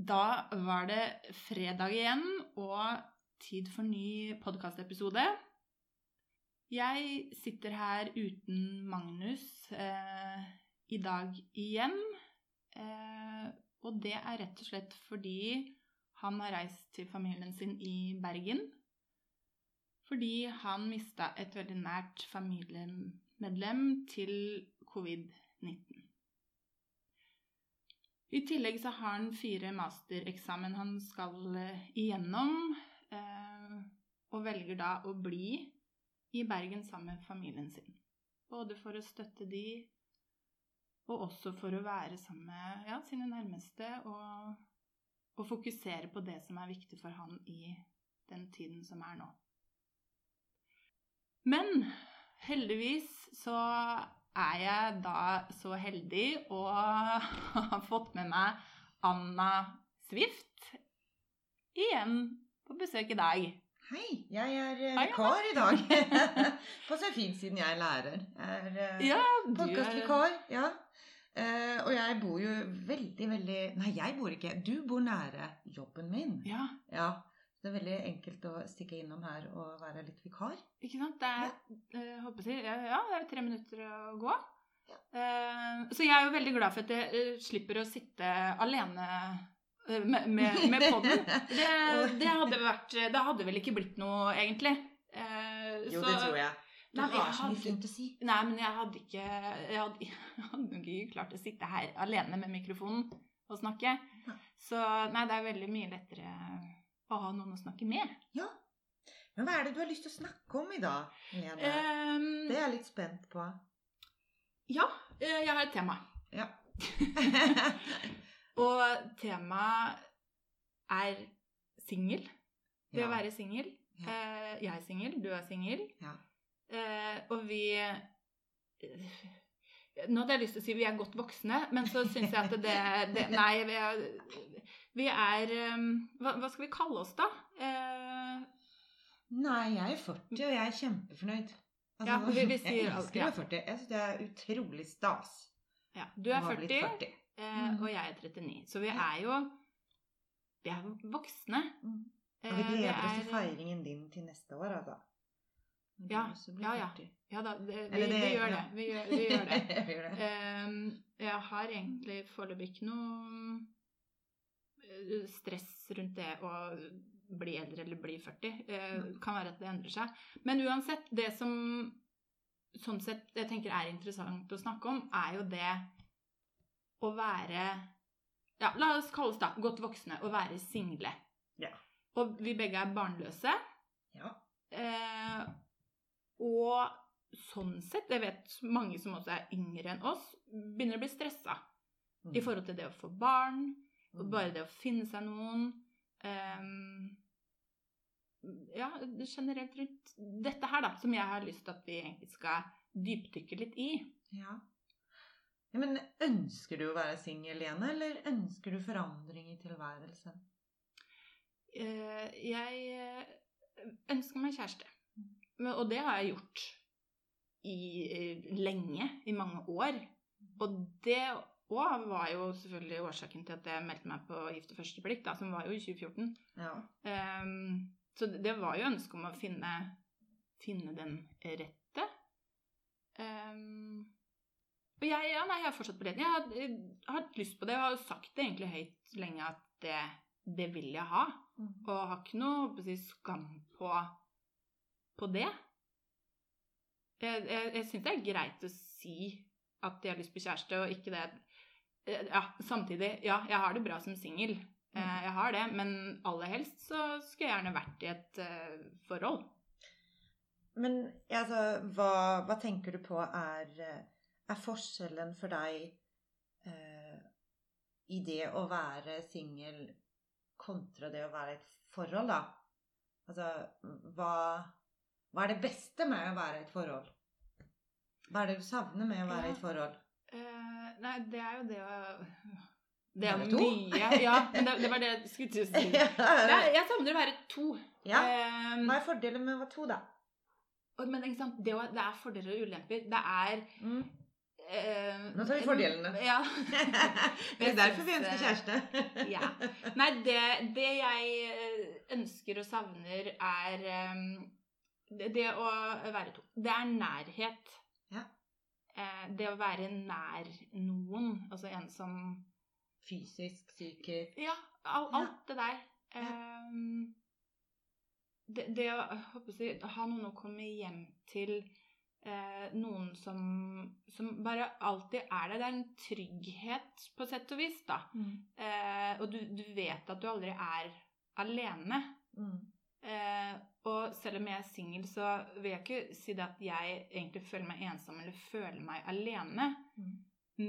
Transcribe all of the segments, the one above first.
Da var det fredag igjen og tid for ny podkastepisode. Jeg sitter her uten Magnus eh, i dag igjen. Eh, og det er rett og slett fordi han har reist til familien sin i Bergen. Fordi han mista et veldig nært familiemedlem til covid-19. I tillegg så har han fire mastereksamen han skal eh, igjennom, eh, og velger da å bli i Bergen sammen med familien sin. Både for å støtte de, og også for å være sammen med ja, sine nærmeste og, og fokusere på det som er viktig for han i den tiden som er nå. Men heldigvis så er jeg da så heldig å ha fått med meg Anna Swift igjen på besøk i dag. Hei, jeg er eh, vikar i dag. på så fint siden jeg er lærer. Jeg er eh, Ja, podkastvikar. Ja. Uh, og jeg bor jo veldig, veldig Nei, jeg bor ikke. Du bor nære jobben min. Ja, Ja. Det er veldig enkelt å stikke innom her og være litt vikar. ikke sant? Det er, ja. håper jeg, ja, ja, det er tre minutter å gå. Eh, så jeg er jo veldig glad for at jeg eh, slipper å sitte alene eh, med, med, med podden. Det, det, hadde vært, det hadde vel ikke blitt noe, egentlig. Eh, Jo, så- det tror jeg. Du Nei, har så mye fint å si. Nei, men jeg hadde ikke Jeg hadde, jeg hadde ikke klart å sitte her alene med mikrofonen og snakke. Så nei, det er veldig mye lettere å ha noen å snakke med. Ja. Men hva er det du har lyst til å snakke om i dag, Lene? Um, Det er jeg litt spent på. ja, eh, jeg har et tema. Ja. Og temaet er singel. Det å være singel. Ja. Eh, jeg er singel, du er singel. Ja. Eh, og vi Nå hadde jeg lyst til å si vi er godt voksne, men så syns jeg at det, det Nei, vi er, vi er eh, hva, hva skal vi kalle oss, da? Eh, Nei, jeg er 40, og jeg er kjempefornøyd. Altså, Ja, vi- vi sier jeg elsker å være 40. Jeg syns det er utrolig stas ja, du er 40, 40. eh, Mm. og jeg er 39. Så vi er jo Vi er voksne. Mm. Eh, Og vi gleder oss er- til feiringen din til neste år, altså. Ja, ja, ja. Ja da, det, vi, det- vi gjør det. Vi gjør, vi gjør det. jeg, gjør det. Um, jeg har egentlig foreløpig ikke noe stress rundt det å bli eldre eller bli 40. Eh, kan være at det endrer seg. Men uansett, det som sånn sett jeg tenker er interessant å snakke om, er jo det å være ja, La oss kalle oss da godt voksne. Å være single. Ja. Og vi begge er barnløse. Ja. Eh, og sånn sett, jeg vet mange som også er yngre enn oss, begynner å bli stressa Mm. i forhold til det å få barn, og Mm. bare det å finne seg noen. um, ja, generelt rundt dette her, da, som jeg har lyst til at vi egentlig skal dypdykke litt i. Ja. ja. Men ønsker du å være singel, igjen, eller ønsker du forandring i tilværelsen? Uh, jeg eh, ønsker meg kjæreste. Men- Og det har jeg gjort i eh, lenge, i mange år. Og det òg var jo selvfølgelig årsaken til at jeg meldte meg på Gift ved første blikk, da, som var jo i 2014. Ja. Um, så det- var jo ønsket om å finne, finne den rette. Um, og jeg, ja, nei, jeg er fortsatt på leden. Jeg har, jeg har hatt lyst på det, og har sagt det egentlig høyt lenge at det, det vil jeg ha. Mm. Og har ikke noe si, skam på, på det. Jeg, jeg, jeg syns det er greit å si at jeg har lyst på kjæreste, og ikke det Ja, samtidig, ja, jeg har det bra som singel. Mm. Jeg har det, men aller helst så skulle jeg gjerne vært i et uh, forhold. Men altså, hva, hva tenker du på er, eh, er forskjellen for deg uh, i det å være singel kontra det å være i et forhold, da? Altså, hva, hva er det beste med å være i et forhold? Hva er det du savner med å være i et forhold? Eh, nei, det er jo det å Det er jo mye. Ja, men det, det var det jeg skulle til å si. Nei, jeg savner å være to. ja. Eh, Hva er fordelen med å være to, da? men ikke sant? Det, det er fordeler og ulemper. Det er Mm. eh, Nå tar vi fordelene. Ja. det er derfor vi ønsker kjæreste. ja. Nei, det, det jeg eh, ønsker og savner, er eh, det, det å være to. Det er nærhet. Ja. Eh, det å være nær noen. Altså en som Fysisk, psykisk Ja, all, Ja. alt det der. Eh, det, det å jeg ha noen å komme hjem til eh, noen som, som bare alltid er der. Det er en trygghet, på sett og vis, da. mm. Eh, og du, du vet at du aldri er alene. Mm. Eh, og selv om jeg er singel, så vil jeg ikke si det at jeg egentlig føler meg ensom eller føler meg alene. Mm.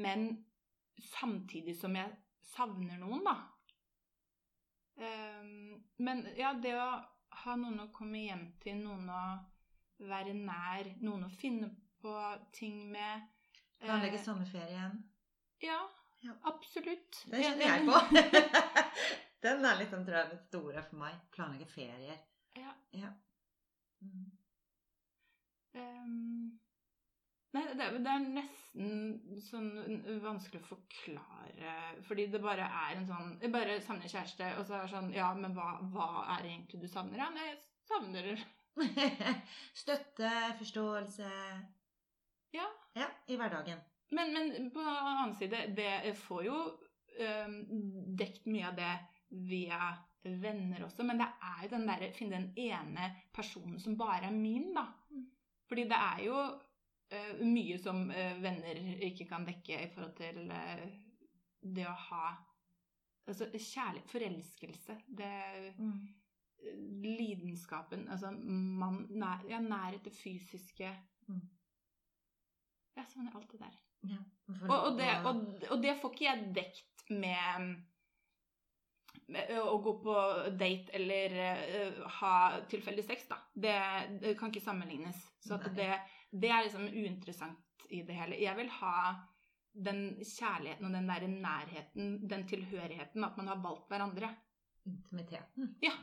Men samtidig som jeg savner noen, da. Eh, men ja, det å ha noen å komme hjem til, noen å være nær, noen å finne på ting med eh, Planlegge sommerferien. Ja, Ja. absolutt. Den kjenner jeg på. Den er litt tror jeg, den store for meg. Planlegge ferier. Ja. Ja. Mm. Um, nei, det, det er nesten sånn vanskelig å forklare, fordi det bare er en sånn Jeg bare savner kjæreste, og så er det sånn Ja, men hva, hva er det egentlig du savner? Ja, jeg savner Støtte, forståelse Ja. Ja, i hverdagen. Men, men på annen side, det får jo um, dekt mye av det via venner også, men det er jo den derre Finne den ene personen som bare er min, da. Mm. Fordi det er jo uh, mye som uh, venner ikke kan dekke i forhold til uh, det å ha Altså kjærlighet, forelskelse, det Mm. Lidenskapen, altså man, nær, ja, nærhet, det fysiske Mm. sånn er alt det der. Ja. Og, og, det, og, og det får ikke jeg dekt med, med å gå på date eller uh, ha tilfeldig sex, da. Det, det kan ikke sammenlignes. Så det, det er liksom uinteressant i det hele. Jeg vil ha den kjærligheten og den der nærheten, den tilhørigheten, at man har valgt hverandre. Intimiteten. Ja.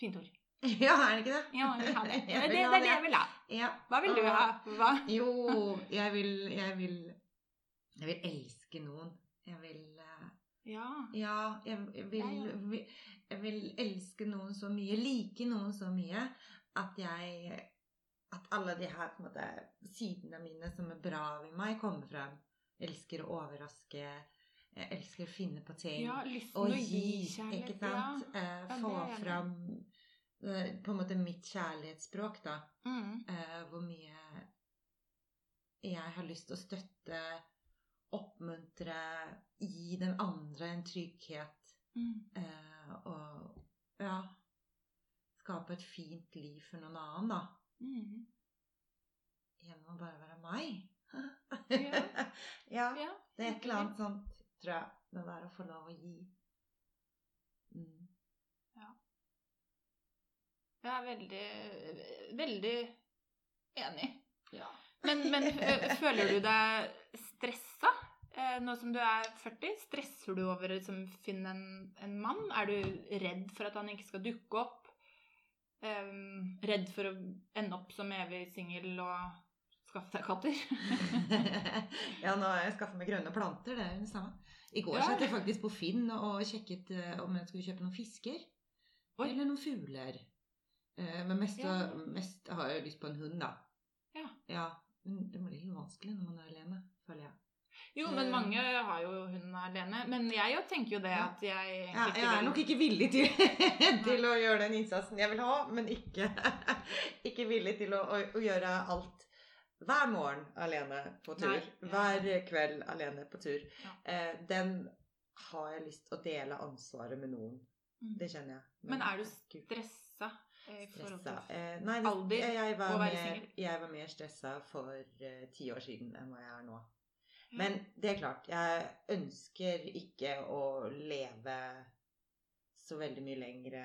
Fint ord. Ja, er det ikke det? Ja, jeg vil ha det. Det, det, det er det jeg vil ha. Ja. Hva vil du ha? Hva? Jo, jeg vil Jeg vil Jeg vil elske noen. Jeg vil eh, Ja. Ja, jeg, jeg, vil, Jeg vil elske noen så mye, like noen så mye, at jeg At alle de her på en måte, sidene mine som er bra ved meg, kommer frem. Elsker å overraske. Jeg elsker å finne på ting. ja lysten å gi, gi kjærlighet. ikke sant? Eh, Ja, få det er fram eh, på en måte mitt kjærlighetsspråk, da. Mm. Eh, hvor mye jeg har lyst til å støtte, oppmuntre, gi den andre en trygghet. Mm. Eh, og ja Skape et fint liv for noen annen, da. Mm. Gjennom å bare være meg. Ja. ja. Ja, Det er et eller annet sånt, tror jeg. Det der å få lov å gi. Jeg er veldig, veldig enig. Ja. Men, men føler du deg stressa eh, nå som du er 40? Stresser du over å liksom, finne en, en mann? Er du redd for at han ikke skal dukke opp? Um, redd for å ende opp som evig singel og skaffe deg katter? ja, nå har jeg skaffet meg grønne planter. Det er det samme. I går Ja. satt jeg faktisk på Finn og sjekket eh, om jeg skulle kjøpe noen fisker. Oi. Eller noen fugler. Eh, men mest, Ja. mest har jeg lyst på en hund, da. Ja. ja. Men det blir litt vanskelig når man er alene, føler jeg. Jo, men Eh. mange har jo hund alene. Men jeg jo tenker jo det at jeg Ja, jeg er nok ikke villig til, til å gjøre den innsatsen jeg vil ha, men ikke, ikke villig til å, å, å gjøre alt hver morgen alene på tur. Nei. Hver kveld alene på tur. Eh, den har jeg lyst til å dele ansvaret med noen. Mm. Det kjenner jeg. Men er du stressa stressa? Eh, nei, alder jeg, jeg, var mer, jeg var mer stressa for eh, ti år siden enn hva jeg er nå. Mm. Men det er klart, jeg ønsker ikke å leve så veldig mye lenger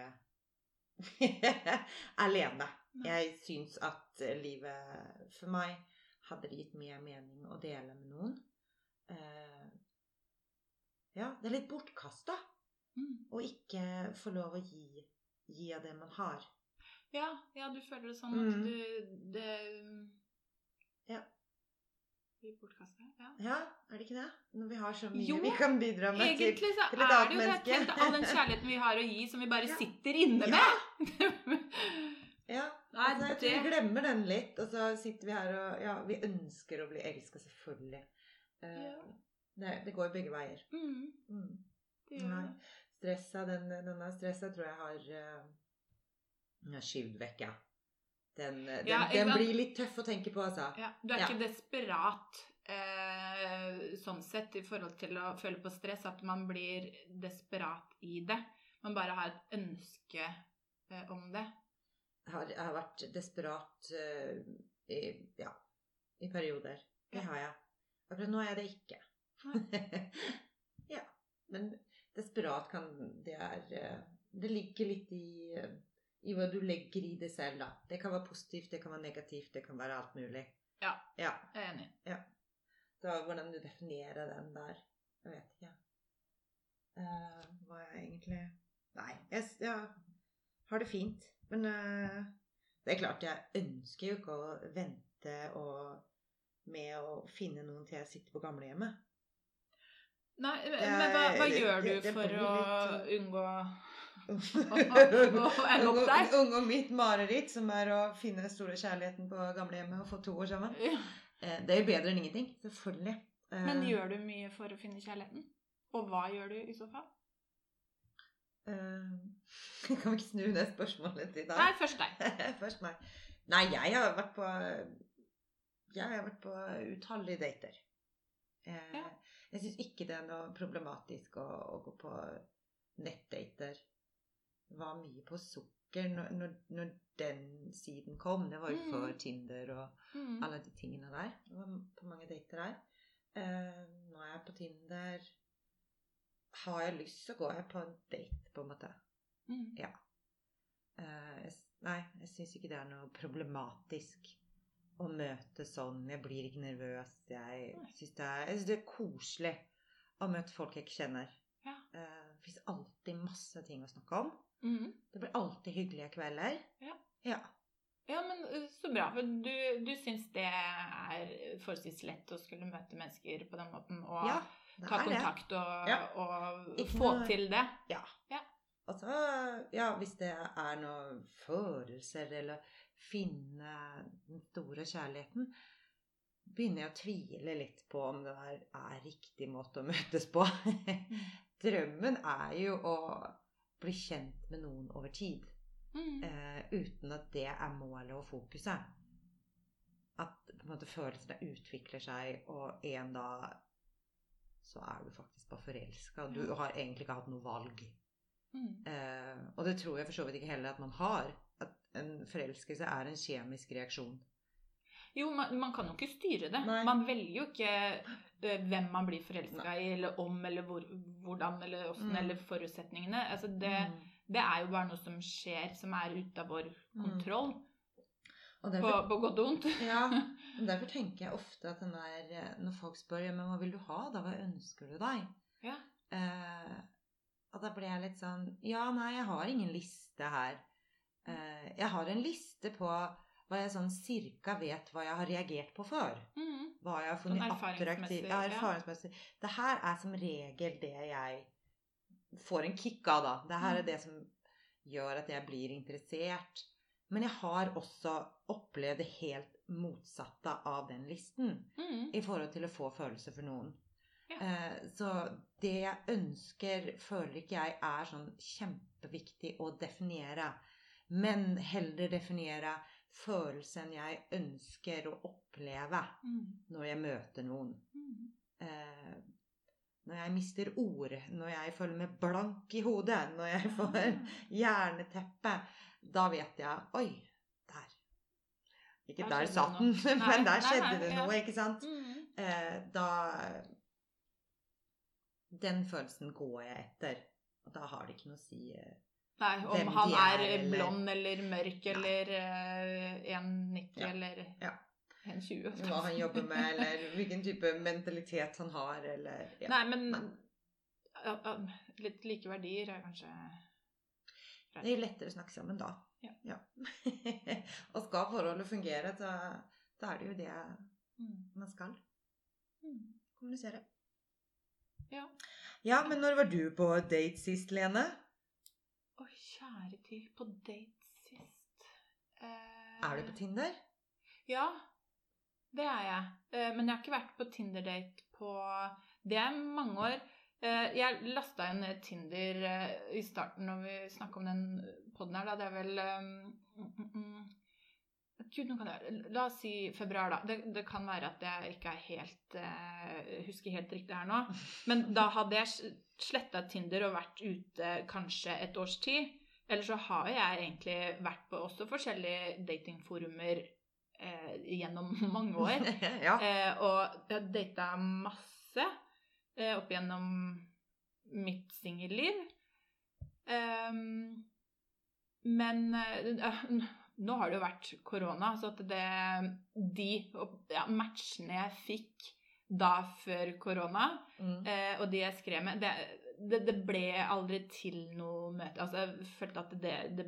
alene. Nei. Jeg syns at eh, livet for meg hadde det gitt mye mening å dele med noen. Uh, ja, det er litt bortkasta Mm. å ikke få lov å gi, gi av det man har. Ja, ja, du føler det sånn at Mm. du det Ja. blir bortkasta. Ja. Ja, er det ikke det? Når vi har så mye Jo, vi kan bidra med til Egentlig så til et er annet det jo det. menneske. Tenk all den kjærligheten vi har å gi, som vi bare Ja. sitter inne med. Ja, Nei, altså, jeg tror vi glemmer den litt, og så sitter vi her og Ja, vi ønsker å bli elska, selvfølgelig. Uh, Ja. det, det går begge veier. Mm, Mm. det gjør det. Stressa, den, denne stressa tror jeg har uh, skyvd vekk, ja. Den, den, Ja, den blir litt tøff å tenke på, altså. Ja, du er Ja. ikke desperat eh, sånn sett i forhold til å føle på stress, at man blir desperat i det. Man bare har et ønske eh, om det. Jeg har, jeg har vært desperat eh, i, ja, i perioder. Det har jeg. Akkurat nå er jeg det ikke. ja. Men desperat kan Det er eh, Det ligger litt i, eh, i hva du legger i det selv, da. Det kan være positivt, det kan være negativt, det kan være alt mulig. Ja. ja. Jeg er enig. Så hvordan du definerer den der Jeg vet ikke. Uh, hva jeg egentlig Nei, jeg, jeg har det fint. Men uh, det er klart, jeg ønsker jo ikke å vente og med å finne noen til jeg sitter på gamlehjemmet. Nei, men hva, hva det- gjør du det- for å litt, eh, unngå Unge og mitt mareritt, som er å finne den store kjærligheten på gamlehjemmet og få to år sammen. Ja. Det er jo bedre enn ingenting. Selvfølgelig. Eh, Men gjør du mye for å finne kjærligheten? Og hva gjør du i så fall? Jeg Kan vi ikke snu det spørsmålet til deg? Nei, først deg. Først meg. Nei, jeg har vært på Jeg har vært på utallige dater. Eh. Jeg syns ikke det er noe problematisk å, å gå på nettdater. Var mye på sukker når, når, når den siden kom. Det var jo Mm. Tinder og Mm. alle de tingene der. Det var på mange dater der. Uh, nå er jeg på Tinder. Har jeg lyst, så går jeg på en date, på en måte. Mm. Eh, jeg nei, jeg syns ikke det er noe problematisk å møte sånn. Jeg blir ikke nervøs. Jeg syns det, det er koselig å møte folk jeg ikke kjenner. Ja. Eh, det fins alltid masse ting å snakke om. Mm. Det blir alltid hyggelige kvelder. Ja. ja. Ja, men uh, så bra. For du, du syns det er forholdsvis lett å skulle møte mennesker på den måten og ja ta er det. kontakt og, Ja. og Ikke få noe- til det? Ja. Og så, ja, hvis det er noen følelser, eller finne den store kjærligheten, begynner jeg å tvile litt på om det er riktig måte å møtes på. Drømmen er jo å bli kjent med noen over tid, Mm. Uh, uten at det er målet og fokuset. At på en måte følelsene utvikler seg, og en dag så er du faktisk bare forelska. Du har egentlig ikke hatt noe valg. Mm. Uh, og det tror jeg for så vidt ikke heller at man har. At en forelskelse er en kjemisk reaksjon. Jo, man, man kan jo ikke styre det. Nei. Man velger jo ikke uh, hvem man blir forelska i, eller om, eller hvor, hvordan, eller åssen, Mm. eller forutsetningene. Altså det, Mm. det er jo bare noe som skjer, som er ute av vår Mm. kontroll. Og På, derfor, på godt og vondt. ja, derfor tenker jeg ofte at der eh, Når folk spør ja, men hva vil du ha, da? Hva ønsker du deg? Ja. Eh, og da blir jeg litt sånn Ja, nei, jeg har ingen liste her. Eh, jeg har en liste på hva jeg sånn cirka vet hva jeg har reagert på før. Mm. Hva jeg har Sånn funnet erfaringsmessig, attraktivt. Ja, ja. Det her er som regel det jeg får en kick av, da. Det her er Mm. det som gjør at jeg blir interessert. Men jeg har også opplevd det helt motsatte av den listen Mm. i forhold til å få følelser for noen. Ja. Eh, så det jeg ønsker, føler ikke jeg er sånn kjempeviktig å definere. Men heller definere følelsen jeg ønsker å oppleve Mm. når jeg møter noen. Mm. Eh, når jeg mister ord, når jeg føler meg blank i hodet, når jeg får hjerneteppe, da vet jeg Oi, der. Ikke Der der satt den, men der skjedde nei, det noe, ikke sant? Mm. Eh, da Den følelsen går jeg etter. Og da har det ikke noe å si eh, Nei, om Hvem han er, er, eller- blond eller mørk eller eh, 1,90 Ja. eller Ja. 1,20. hva han jobber med, eller hvilken type mentalitet han har, eller ja. Nei, men Nei. litt like verdier er kanskje Det er lettere å snakke sammen da. Ja. og skal forholdet fungere, så da er det jo det mm. man skal. Kommunisere. Ja. Ja, men når var du på date sist, Lene? Å, kjære tid, på date sist eh, Er du på Tinder? Ja, det er jeg. Eh, men jeg har ikke vært på Tinder-date på Det er mange år. Eh, jeg lasta inn Tinder eh, i starten når vi snakka om den poden her, da. Det er vel um, mm, mm, Gud, nå kan jeg, La oss si februar, da. Det, det kan være at jeg ikke er helt uh, husker helt riktig her nå. Men da hadde jeg sletta Tinder og vært ute kanskje et års tid. Eller så har jeg egentlig vært på også forskjellige datingforumer uh, gjennom mange år. ja. uh, og jeg har data masse opp gjennom mitt singelliv. Um, men nå har det jo vært korona, så at det De ja, matchene jeg fikk da før korona, Mm. eh, og de jeg skrev med det, det, det ble aldri til noe møte. Altså, jeg følte at det, det,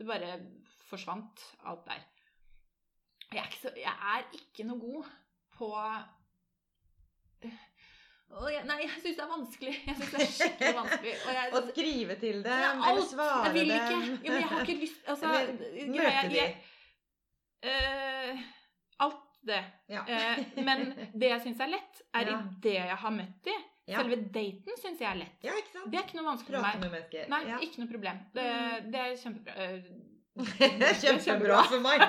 det bare forsvant, alt der. Jeg er så, jeg er ikke noe god på jeg, Nei, jeg syns det er vanskelig. Jeg synes det er skikkelig vanskelig. Og jeg, Å skrive til dem, Ja, eller svare dem jeg vil ikke. Jo, jeg har ikke lyst Altså, Eller møte de. jeg- eh, alt det. Ja. uh, men det jeg syns er lett, er Ja. i det jeg har møtt de. Selve daten syns jeg er lett. Det er ikke noe vanskelig for meg. med. Nei, ikke noe problem. Det, det er kjempebra. Eh, Kjempebra for meg.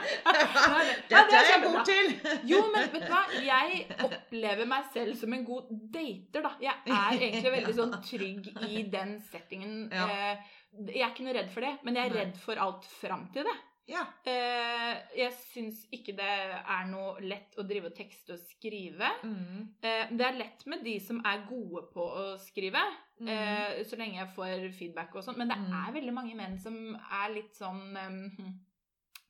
Dette det er jeg god til. Jo, men vet du hva? Jeg opplever meg selv som en god dater, da. Jeg er egentlig veldig sånn trygg i den settingen. Eh, Jeg er ikke noe redd for det, men jeg er redd for alt fram til det. Ja. Eh, Jeg syns ikke det er noe lett å drive og tekste og skrive. Mm. Eh, Det er lett med de som er gode på å skrive, Mm. eh, så lenge jeg får feedback og sånn. Men det Mm. er veldig mange menn som er litt sånn eh,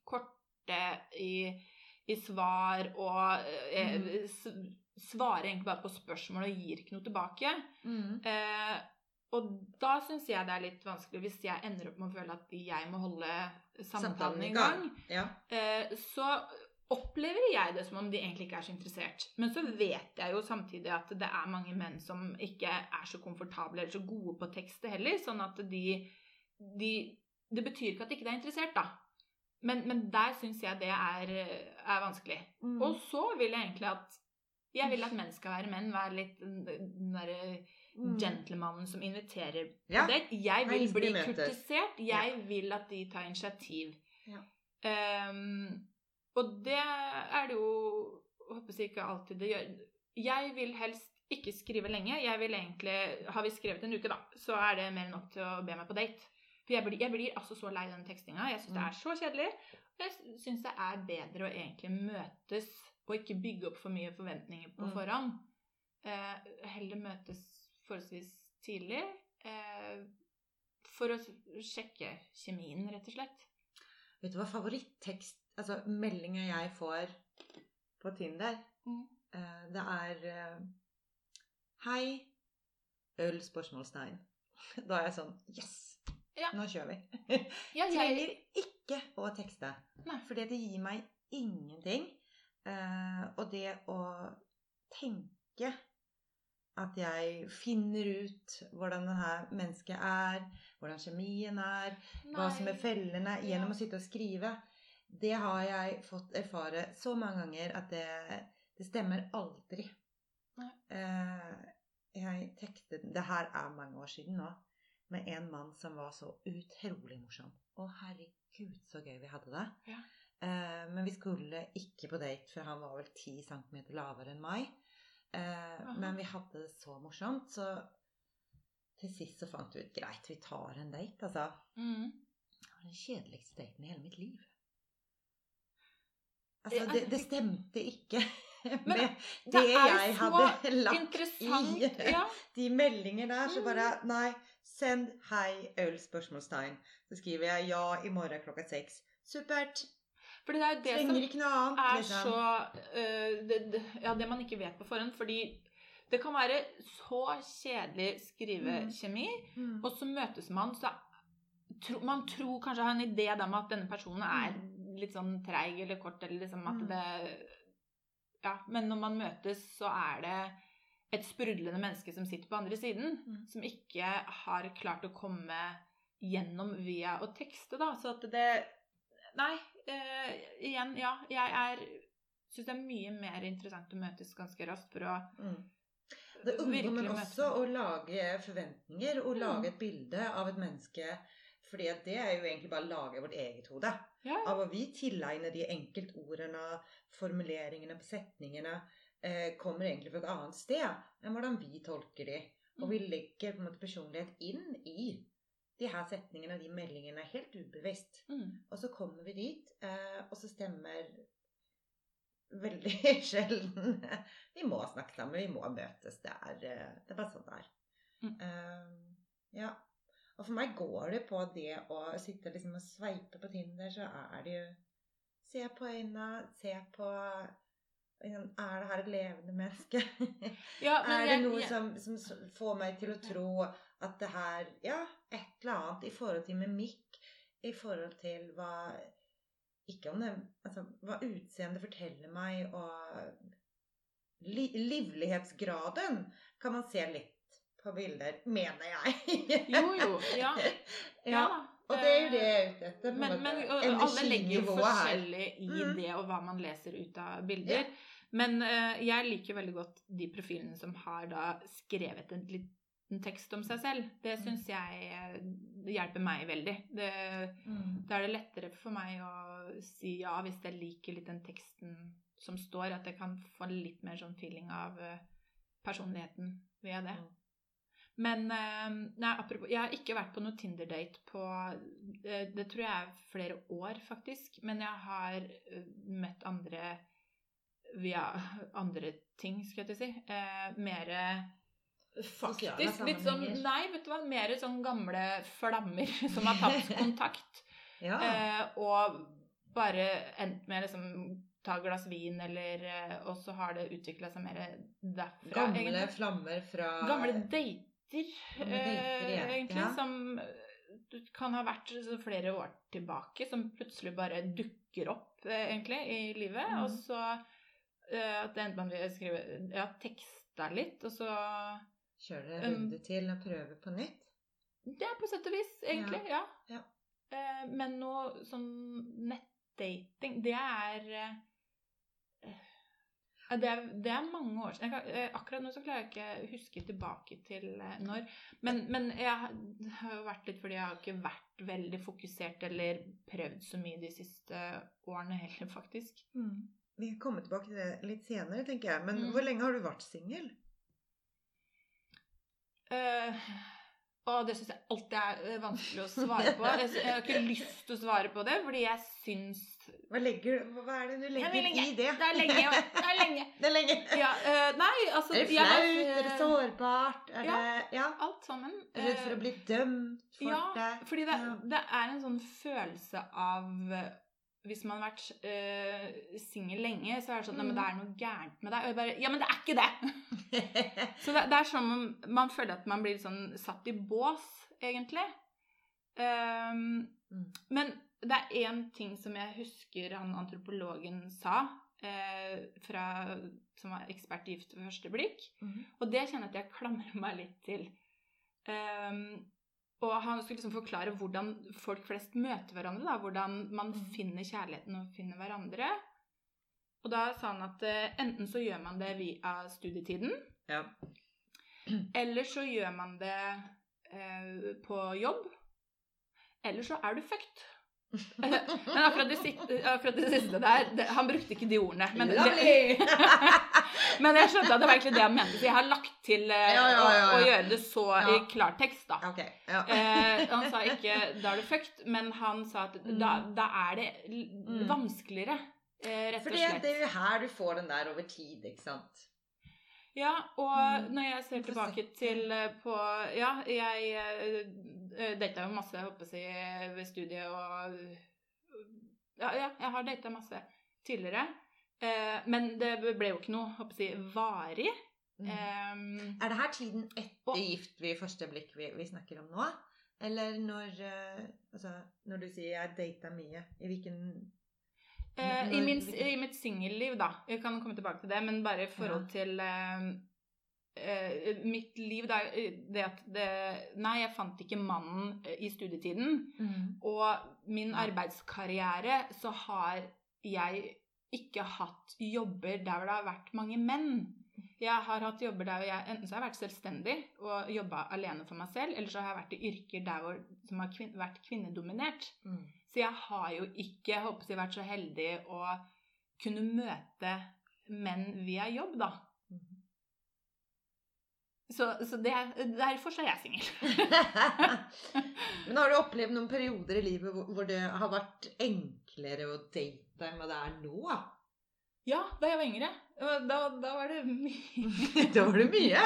korte i, i svar og eh, Mm. svarer egentlig bare på spørsmål og gir ikke noe tilbake. Mm. Eh, og da syns jeg det er litt vanskelig hvis jeg ender opp med å føle at jeg må holde samtalen i gang. Ja. Eh, så opplever jeg det som om de egentlig ikke er så interessert. Men så vet jeg jo samtidig at det er mange menn som ikke er så komfortable eller så gode på tekstet heller, sånn at de, de Det betyr ikke at de ikke er interessert, da. Men, men der syns jeg det er, er vanskelig. Mm. Og så vil jeg egentlig at jeg vil at menn skal være menn, være litt den den derre Mm. gentlemanen som inviterer på Ja. date. Jeg vil bli kurtisert. Jeg vil at de tar initiativ. Ja. Um, og det er det jo håper jeg ikke alltid det gjør. Jeg vil helst ikke skrive lenge. Jeg vil egentlig, Har vi skrevet en uke, da, så er det mer enn nok til å be meg på date. For jeg blir, jeg blir altså så lei den tekstinga. Jeg syns det Mm. er så kjedelig. Og jeg syns det er bedre å egentlig møtes og ikke bygge opp for mye forventninger på Mm. forhånd. Eh, heller møtes forholdsvis tidlig eh, for å sjekke kjemien, rett og slett. Vet du hva favorittekst Altså meldinga jeg får på Tinder, Mm. eh, det er eh, Hei. Øl? spørsmålstegn. Da er jeg sånn Yes! Ja. Nå kjører vi. Ja, Trenger ikke å tekste. Nei. Fordi det gir meg ingenting. Eh, og det å tenke at jeg finner ut hvordan det her mennesket er, hvordan kjemien er, hva som er fellene gjennom Ja. å sitte og skrive, det har jeg fått erfare så mange ganger at det, det stemmer aldri. Nei. Eh, jeg tekte Det her er mange år siden nå. Med en mann som var så utrolig morsom. Å, herregud, så gøy vi hadde det. Ja. Eh, men vi skulle ikke på date, for han var vel 10 cm lavere enn meg. Eh, men vi hadde det så morsomt, så til sist så fant vi ut greit, vi tar en date, altså. Mm. Det var den kjedeligste daten i hele mitt liv. Altså, det, det stemte ikke Men med det det, er jeg hadde lagt i Ja. de meldinger der. Så Mm. bare Nei, send 'hei, øl?' spørsmålstegn. Så skriver jeg 'ja, i morgen klokka seks'. Supert. For det er jo det som ikke noe annet. er liksom. så uh, det, det, Ja, det man ikke vet på forhånd. Fordi det kan være så kjedelig skrivekjemi, Mm. og så møtes man, så tro, Man tror kanskje har en idé med at denne personen er litt sånn treig eller kort, eller liksom at Mm. det Ja, men når man møtes, så er det et sprudlende menneske som sitter på andre siden, Mm. som ikke har klart å komme gjennom via å tekste, da. Så at det Nei, eh, igjen, ja. Jeg er syns det er mye mer interessant å møtes ganske raskt for å Mm. Det meg møte også å lage forventninger og Mm. lage et bilde av et menneske. Fordi det er jo egentlig bare å lage vårt eget hode. Ja. Av å vi tilegner de enkeltordene, formuleringene på setningene, eh, kommer egentlig fra et annet sted enn hvordan vi tolker de. Og vi legger på en måte personlighet inn i de her setningene og de meldingene helt ubevisst. Mm. Og så kommer vi dit, eh, og så stemmer veldig sjelden Vi må snakke sammen, vi må møtes. Det er, eh, det er bare sånn det er. Mm. Uh, ja. Og for meg går det på det å sitte liksom og sveipe på Tinder, så er det jo Se på øynene, se på Er det her et levende menneske? Ja, men er det jeg- noe jeg- som, som får meg til å tro at det her Ja, et eller annet i forhold til mimikk, i forhold til hva Ikke om det Altså hva utseendet forteller meg, og li, livlighetsgraden kan man se litt på bilder, mener jeg. Jo, jo. Ja. ja ja. Og det er jo det jeg er ute etter. Men, men alle legger jo her. forskjellig i Mm. det, og hva man leser ut av bilder. Men uh, jeg liker veldig godt de profilene som har da skrevet en liten tekst om seg selv. Det Mm. syns jeg eh, det hjelper meg veldig. Det, Mm. da er det lettere for meg å si ja hvis jeg liker litt den teksten som står, at jeg kan få litt mer sånn feeling av eh, personligheten via det. Mm. Men eh, nei, apropos, jeg har ikke vært på noe Tinder-date på det, tror jeg er flere år, faktisk. Men jeg har eh, møtt andre via andre ting, skal jeg til å si. Eh, Mere Faktisk litt sånn. Nei, vet du hva. Mer sånn gamle flammer som har tatt kontakt. Ja. Eh, og bare endt med liksom ta glass vin, eller eh, Og så har det utvikla seg mer derfra. Gamle egentlig. flammer fra Gamle dater, Gamle dater, eh, egentlig, Ja. som eh, kan ha vært flere år tilbake, som plutselig bare dukker opp, eh, egentlig, i livet. Mm. Og så eh, at det endte med at vi skrive Ja, teksta litt, og så Kjøre det runde til og prøve på nytt. Det er på sett og vis, egentlig. Ja. Ja. Eh, men noe sånn nettdating, det er uh, det er, det er mange år siden. Kan, akkurat nå så klarer jeg ikke huske tilbake til når. Men, men jeg har- det har jo vært litt fordi jeg har ikke vært veldig fokusert eller prøvd så mye de siste årene heller, faktisk. Vi kommer tilbake til det litt senere, tenker jeg. Men Mm. hvor lenge har du vært singel? Eh, og det syns jeg alltid er eh, vanskelig å svare på. Jeg, jeg har ikke lyst til å svare på det, fordi jeg syns Hva, legger, hva er det du legger er lenge. i det? Det er lenge. Det er lenge. Det er lenge. Ja, uh, nei, altså Er det flaut? Er det sårbart? Er Ja. det Ja. Alt sammen. Redd for å bli dømt for ja, det? fordi det, det er en sånn følelse av Hvis man har vært uh, singel lenge, så er det sånn Nei, men det er noe gærent med deg. Og jeg bare Ja, men det er ikke det! Så det, det er sånn man, man føler at man blir sånn satt i bås, egentlig. Um, Mm. Men det er én ting som jeg husker han antropologen sa, eh, fra, som var ekspert i Gift ved første blikk. mm. Og det kjenner jeg at jeg klamrer meg litt til. Ehm, og han skulle liksom forklare hvordan folk flest møter hverandre. Da, hvordan man Mhm. finner kjærligheten og finner hverandre. Og da sa han at eh, enten så gjør man det via studietiden, Ja. eller så gjør man det eh, på jobb. Eller så er du fucked. Men akkurat det, siste, akkurat det siste der det, Han brukte ikke de ordene. Men, men jeg skjønte at det var egentlig det han mente. Så jeg har lagt til uh, Ja, ja, ja. Å, gjøre det så i klartekst, da. Okay, Ja. Eh, han sa ikke 'da er du fucked', men han sa at Mm. da, da er det Mm. vanskeligere, uh, rett og det, For det er jo her du får den der over tid, ikke sant? Ja, og Mm. når jeg ser tilbake til på Ja, jeg uh, data jo masse, håper jeg, ved studiet og ja, ja, jeg har data masse tidligere. Eh, men det ble jo ikke noe håper jeg, varig. Mm. Um, Er det her tiden etter Og- gift ved første blikk vi, vi snakker om nå? Eller når, eh, altså, når du sier 'jeg data mye', i hvilken når, i, min, I mitt singelliv, da. Jeg kan komme tilbake til det, men bare i forhold til eh, eh, mitt liv, da. eh, Det at det Nei, jeg fant ikke mannen eh, i studietiden. Mm. Og min arbeidskarriere så har jeg ikke hatt jobber der hvor det har vært mange menn. Jeg har hatt jobber der hvor jeg enten så har jeg vært selvstendig og jobba alene for meg selv, eller så har jeg vært i yrker der hvor, som har kvin vært kvinnedominert. Mm. Så jeg har jo ikke jeg håper jeg, vært så heldig å kunne møte menn via jobb, da. Så, så det, derfor så er jeg singel. Men har du opplevd noen perioder i livet hvor, hvor det har vært enklere å date enn hva det er nå? Ja, da jeg var yngre. Da, da var det mye da var det mye.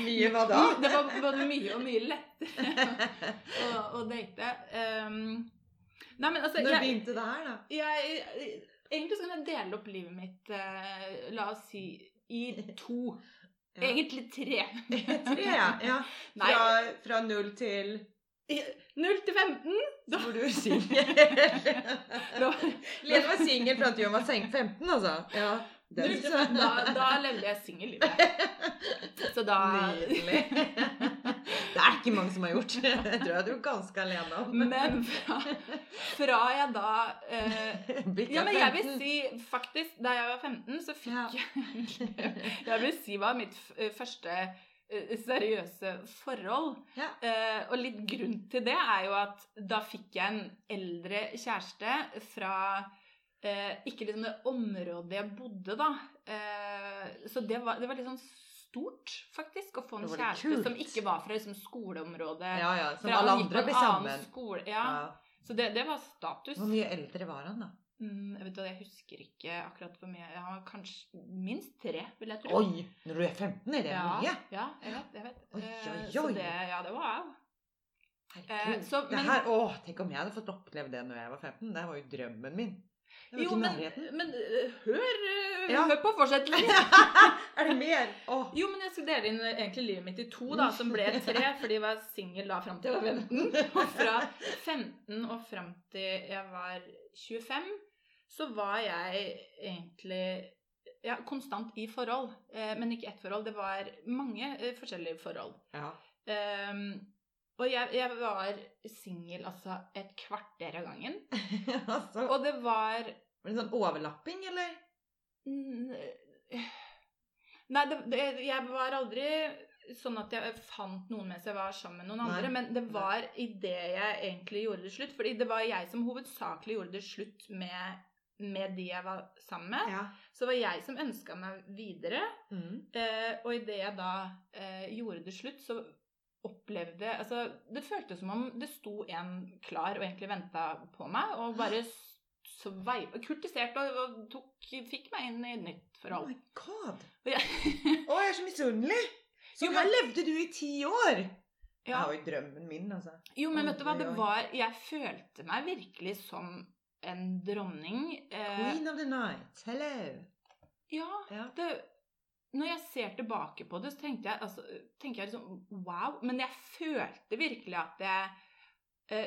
Mye hva da? Det var både mye og mye lettere å, å date. Um, nei, men altså Når jeg, begynte det her, da? jeg, Egentlig så kan jeg dele opp livet mitt, uh, la oss si, i to. Ja. Egentlig tre. Tre, ja. ja. Fra, fra null til 0 til 15. Da var du singel. Lene var singel fram til hun var seng 15, altså. Ja. Den, 15 da, da levde jeg singellivet. Så da Nydelig. Det er ikke mange som har gjort. Det tror jeg du er ganske alene om. Men fra, fra jeg da eh, Ja, men jeg vil si faktisk Da jeg var 15, så fikk jeg Jeg vil si var mitt eh, første eh, seriøse forhold. Ja. Eh, og litt grunn til det er jo at da fikk jeg en eldre kjæreste fra eh, ikke liksom det området jeg bodde, da. Eh, så det var, det var sånn stort, faktisk, å få en kjæreste kult. som ikke var fra liksom, skoleområdet. Ja, ja. Som alle andre ble sammen. Skole, ja. Ja. Så det, det var status. Hvor mye eldre var han, da? Mm, jeg vet ikke, jeg husker ikke akkurat hvor mye. Han var kanskje minst tre, vil jeg tro. Oi! Når du er 15, er det ja, mye? Ja, jeg vet. Jeg vet. Oi, oi, oi, Så det, ja, det var jeg. Herregud. Eh, så- det her, å, tenk om jeg hadde fått oppleve det når jeg var 15. Det var jo drømmen min. Jo, men, men eh, hør, eh, Ja. hør på fortsettelsen. er det mer? Oh. Jo, men jeg skulle dele inn eh, egentlig livet mitt i to, da, som ble tre, fordi jeg var singel da fram til jeg var 15. Og fra 15 og fram til jeg var 25, så var jeg egentlig ja, konstant i forhold. Men ikke ett forhold. Det var mange forskjellige forhold. Ja. Um, og jeg, jeg var singel altså et kvarter av gangen. altså, Og det var var det en sånn overlapping, eller? Nei, det, det, jeg var aldri sånn at jeg fant noen mens jeg var sammen med noen Nei. andre, men det var idet jeg egentlig gjorde det slutt. Fordi det var jeg som hovedsakelig gjorde det slutt med, med de jeg var sammen med. Ja. Så det var jeg som ønska meg videre. Mm. Eh, og idet jeg da eh, gjorde det slutt, så opplevde Altså, det føltes som om det sto en klar og egentlig venta på meg, og bare s- sveipa Kurtiserte og, tok, fikk meg inn i et nytt Oh forhold. my god! Å, jeg, Å, jeg er så misunnelig! Så Jo, her men- levde du i ti år! Det ja, var jo drømmen min, altså. jo, men vet du hva, det var Jeg følte meg virkelig som en dronning. Eh, Queen of the night. Hello. ja, Ja. det Når jeg ser tilbake på det, så tenkte jeg, altså, tenker jeg liksom wow. Men jeg følte virkelig at jeg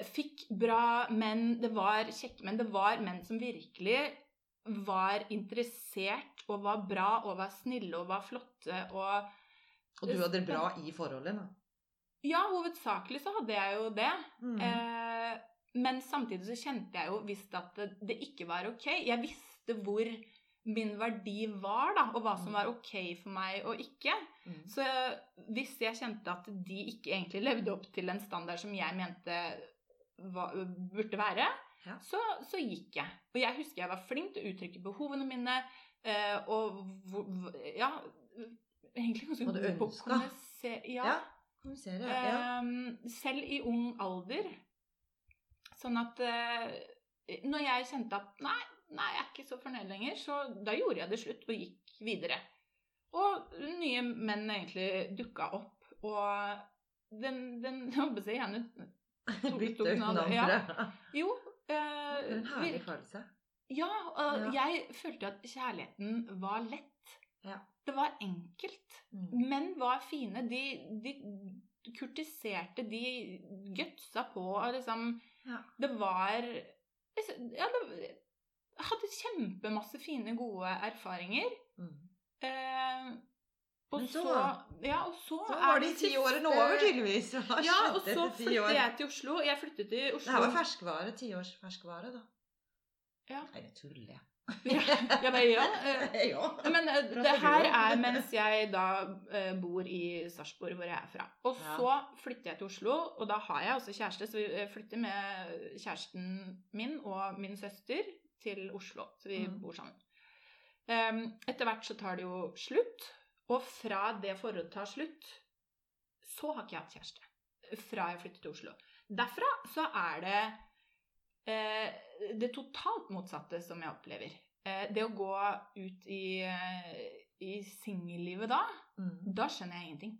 fikk bra menn. Det var kjekke menn. Det var menn som virkelig var interessert og var bra og var snille og var flotte og Og du hadde det bra i forholdet, da. Ja, hovedsakelig så hadde jeg jo det. Mm. Eh, men samtidig så kjente jeg jo visst at det, det ikke var ok. Jeg visste hvor min verdi var, da, og hva som var ok for meg og ikke. Mm. Så hvis jeg kjente at de ikke egentlig levde opp til en standard som jeg mente var, burde være, Ja. så, så gikk jeg. Og jeg husker jeg var flink til å uttrykke behovene mine, eh, og ja, egentlig ganske god på å kommunisere. Ja. Ja. Kommunisere, ja. Ehm, selv i ung alder. Sånn at uh, når jeg kjente at nei, nei, jeg er ikke så fornøyd lenger, så da gjorde jeg det slutt og gikk videre. Og nye menn egentlig dukka opp, og den, den håper jeg gjerne tok- Bytte ut den andre. Ja. Jo. Det eh, en herlig følelse. ja, og Ja. jeg følte at kjærligheten var lett. Ja. Det var enkelt. Mm. Menn var fine. De, de kurtiserte, de gutsa på og liksom Ja. Det var Ja, det, hadde kjempemasse fine, gode erfaringer. Mm. Eh, og Men så- så, Ja, og så, Så var de ti årene over, tydeligvis. Hva Ja, og så år? jeg til Oslo. Jeg flyttet til Oslo. Det her var ferskvare. Tiårs ferskvare, da. Ja. Nei, det tuller jeg. Ja, jeg bare, ja, eh, ja. Men eh, det her er mens jeg da eh, bor i Sarpsborg, hvor jeg er fra. Og så flytter jeg til Oslo, og da har jeg også kjæreste, så vi flytter med kjæresten min og min søster til Oslo. Så vi Mm. bor sammen. Um, etter hvert så tar det jo slutt, og fra det forholdet tar slutt, så har ikke jeg hatt kjæreste. Fra jeg flyttet til Oslo. Derfra så er det eh, det totalt motsatte som jeg opplever. Eh, det å gå ut i, eh, i singellivet da, Mm. da skjønner jeg ingenting.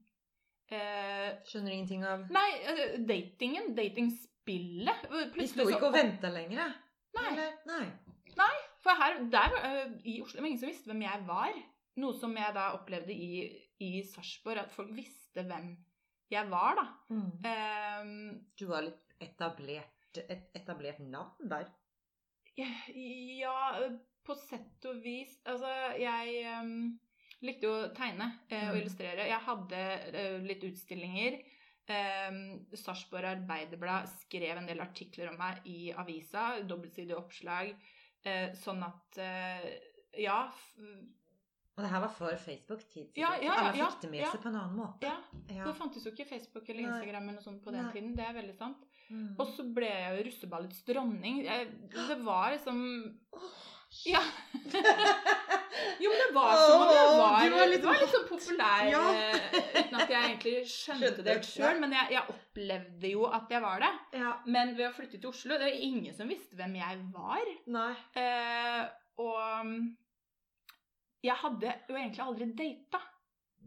Eh, Skjønner ingenting av nei, eh, datingen, datingspillet Vi sto ikke og venta lenger, Nei. Eller? Nei. For her, der eh, i Oslo, var ingen som visste hvem jeg var. Noe som jeg da opplevde i, i Sarpsborg, at folk visste hvem jeg var, da. Mm. Um, Du var litt etablert, et etablert navn der. Ja, på sett og vis. Altså, jeg um, likte jo å tegne uh, og Mm. illustrere. Jeg hadde uh, litt utstillinger. Um, Sarpsborg Arbeiderblad skrev en del artikler om meg i avisa. Dobbeltsidige oppslag. Eh, sånn at eh, Ja. Og det her var før Facebook-tid. Ja, sikkert. ja, ja, Alle fikk det med ja. seg på en annen måte. ja. Ja. Det fantes jo ikke Facebook eller Nei. Instagram eller noe sånt på den Nei. tiden. Det er veldig sant. Mm. Og så ble jeg jo russeballets dronning. Jeg, det var liksom Ja. Jo, men det var som om jeg var, du var litt- var litt sånn populær Ja. eh, uten at jeg egentlig skjønte Skjønte det sjøl. Men jeg, jeg opplevde jo at jeg var det. Ja. Men ved å flytte til Oslo Det var ingen som visste hvem jeg var. Nei. Eh, og mm, jeg hadde jo egentlig aldri data.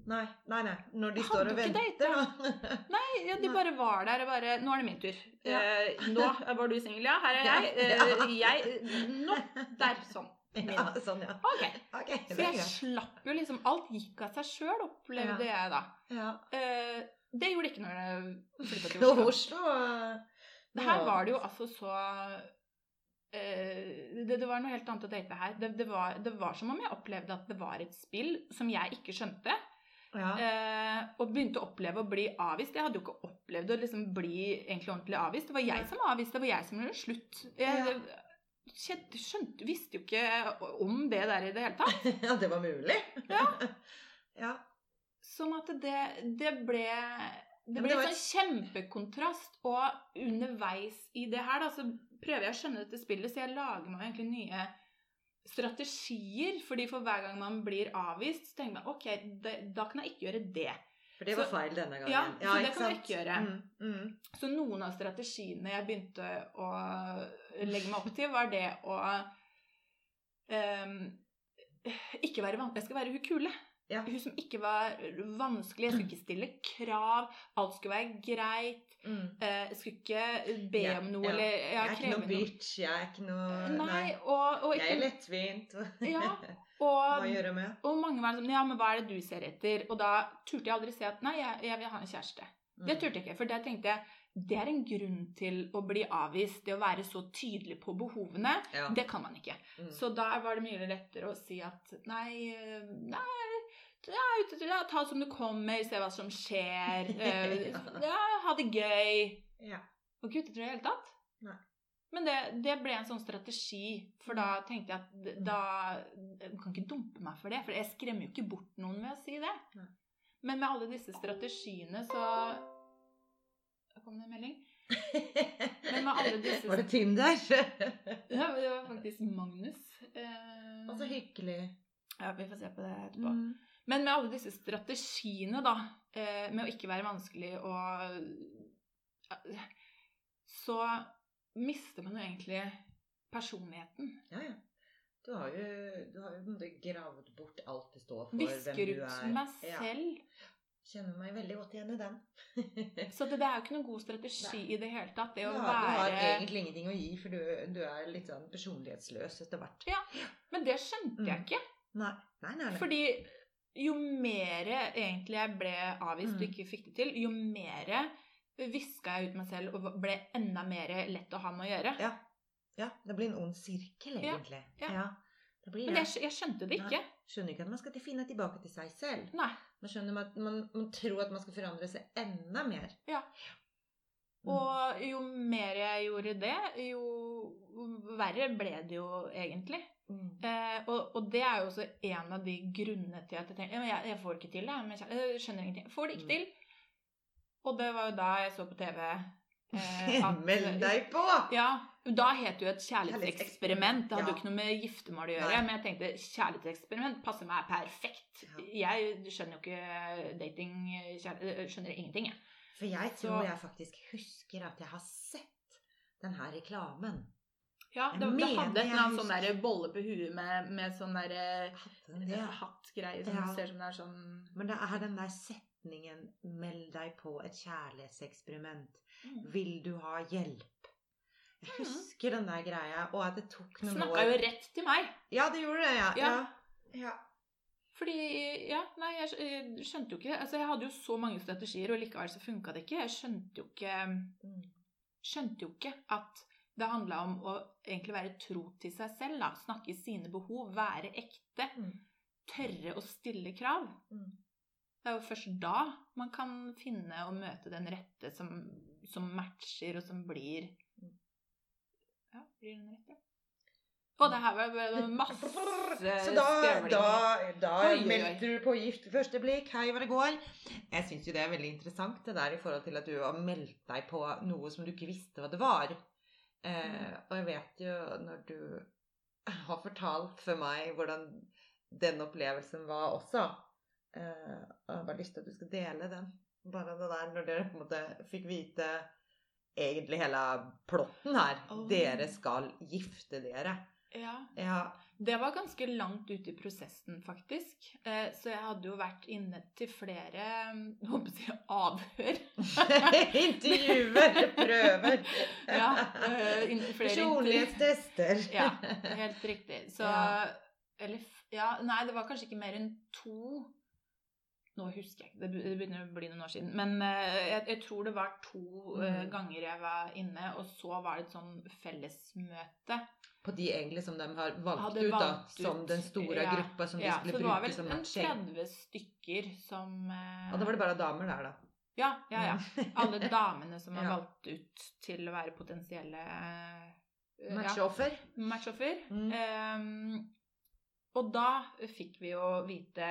Nei, nei, nei. Når de står og venter. Nei, ja, de bare var der og bare Nå er det min tur. Ja. Eh, nå var du singel, ja. Her er jeg. Eh, jeg Nå. Der. Sånn. Ja, sånn, ja. Ok. Okay, Så jeg slapp jo liksom Alt gikk av seg sjøl, opplevde jeg da. Ja. Eh, det gjorde det ikke når jeg flytta til Oslo. Oslo Det her var det jo altså så eh, det, det var noe helt annet å date her. Det, det, var, det var som om jeg opplevde at det var et spill som jeg ikke skjønte. Ja. Eh, og begynte å oppleve å bli avvist. Jeg hadde jo ikke opplevd å liksom bli egentlig ordentlig avvist. Det var jeg som avviste. Det var jeg som gjorde slutt. Jeg, jeg skjønte, visste jo ikke om det der i det hele tatt. ja, det var mulig. Ja. ja. Sånn at det, det ble det ble en sånn kjempekontrast. Og underveis i det her da, så prøver jeg å skjønne dette spillet, så jeg lager meg egentlig nye strategier. fordi for hver gang man blir avvist, så tenker man ok, det, da kan jeg ikke gjøre det. For det var Så- feil denne gangen. Ja, så det kan jeg ikke gjøre. Mm, mm. Så noen av strategiene jeg begynte å legge meg opp til, var det å um, ikke være vant Jeg skal være hun kule. Ja. Hun som ikke var vanskelig. Jeg skulle ikke stille krav. Alt skulle være greit. Mm. Eh, Jeg skulle ikke be Ja, om noe ja. eller Jeg jeg er ikke noe bitch, jeg er ikke noe Nei, og, og, Jeg er lettvint. Ja, Hva gjør jeg med? og mange var sånn Ja, men hva er det du ser etter? Og da turte jeg aldri si at nei, jeg, jeg vil ha en kjæreste. Mm. Det turte jeg ikke, for der tenkte jeg det er en grunn til å bli avvist. Det å være så tydelig på behovene, Ja. det kan man ikke. Mm. Så da var det mye lettere å si at nei, eh, nei jeg ut, ja, Ta som du kommer, se hva som skjer. eh, Ja. Ja, ha det gøy. Ja. Og ikke ute etter det i det hele tatt. Nei. Men det, det ble en sånn strategi, for da tenkte jeg at d- da Du kan ikke dumpe meg for det, for jeg skremmer jo ikke bort noen ved å si det. Nei. Men med alle disse strategiene så kom det en melding. Men med alle disse Var det Tinder? Ja, det var faktisk Magnus. Eh, Og så hyggelig. ja, vi får se på det etterpå. Mm. Men med alle disse strategiene, da, eh, med å ikke være vanskelig og Så mister man jo egentlig personligheten. Ja, ja. Du har jo, du har jo gravd bort alt det står for, hvem du er. Visker ut meg meg Ja. selv. Kjenner meg veldig godt igjen i den. Så det, det er jo ikke noen god strategi i det hele tatt. Det Du ja, har, du har egentlig ingenting å gi, for du, du er litt sånn personlighetsløs etter hvert. Men det skjønte jeg Mm. ikke. Nei, nei, nei. nei. Fordi jo mer egentlig jeg ble avvist og Mm. ikke fikk det til, jo mer viska jeg ut meg selv og ble enda mer lett å ha med å gjøre. Ja. Ja, det blir en ond sirkel, Ja, egentlig. ja. det blir Men jeg, jeg skjønte det ikke. Skjønner ikke at man skal finne tilbake til seg selv. Nei. Man skjønner at man, man tror at man skal forandre seg enda mer. Ja. Mm. Og jo mer jeg gjorde det, jo verre ble det jo egentlig. Mm. Eh, og, og det er jo også en av de grunnene til at jeg tenker ja, jeg, får ikke til. det. men jeg, jeg skjønner ingenting. Får det ikke Mm. til. Og det var jo da jeg så på TV eh, at- Meld deg på! Ja, Da het det jo et kjærlighetseksperiment. Det hadde Ja. jo ikke noe med giftermål å gjøre. Nei. Men jeg tenkte kjærlighetseksperiment passer meg perfekt. Jeg skjønner jo ikke dating Skjønner ingenting, jeg. For jeg Så- tror jeg faktisk husker at jeg har sett den her reklamen. Ja, det, det hadde et eller annet sånn der bolle på huet med, med sånn derre ja. hattgreie som Ja. ser ut som det er sånn Men det er den der setningen 'Meld deg på et kjærlighetseksperiment'. mm. Vil du ha hjelp? Jeg Mhm. husker den der greia, og at det tok noen Snakka år jo rett til meg. Ja, det gjorde det, ja. Ja. ja. Fordi Ja, nei, jeg skjønte jo ikke Altså, jeg hadde jo så mange strategier, og likevel så funka det ikke. Jeg skjønte jo ikke Mm. skjønte jo ikke at det handla om å egentlig være tro til seg selv. da, Snakke sine behov, være ekte. Mm. Tørre å stille krav. Mm. Det er jo først da man kan finne og møte den rette som, som matcher, og som blir Mm. Ja, blir den rette? Og det her var masse Så da, da, da meldte du på gift ved første blikk. Hei, hva det går? Jeg syns jo det er veldig interessant det der i forhold til at du har meldt deg på noe som du ikke visste hva det var. Eh, og jeg vet jo når du har fortalt for meg hvordan den opplevelsen var også eh, Og jeg har bare lyst til at du skal dele den. Bare det der når dere på en måte fikk vite egentlig hele plotten her. Oh. Dere skal gifte dere. Ja, Ja. Det var ganske langt ute i prosessen, faktisk. Eh, Så jeg hadde jo vært inne til flere jeg håper å si, avhør. Intervjuer, prøver. Ja, eh, Personlighetstester. Ja, helt riktig. Så Ja. Eller Ja, nei, det var kanskje ikke mer enn to Nå husker jeg ikke, det begynner å bli noen år siden. Men eh, jeg, jeg tror det var to eh, Mm. ganger jeg var inne, og så var det et sånn fellesmøte. På de egentlig som de har valgt Hadde ut, da. valgt ut. Som den store Ja, gruppa som de ja, skulle så det var vel en matching. 30 stykker som eh, Og da var det bare damer der, da. Ja, ja, ja. Alle damene som er Ja. valgt ut til å være potensielle eh, ja, Matchoffer. matchoffer. Mm. Ehm, og da fikk vi jo vite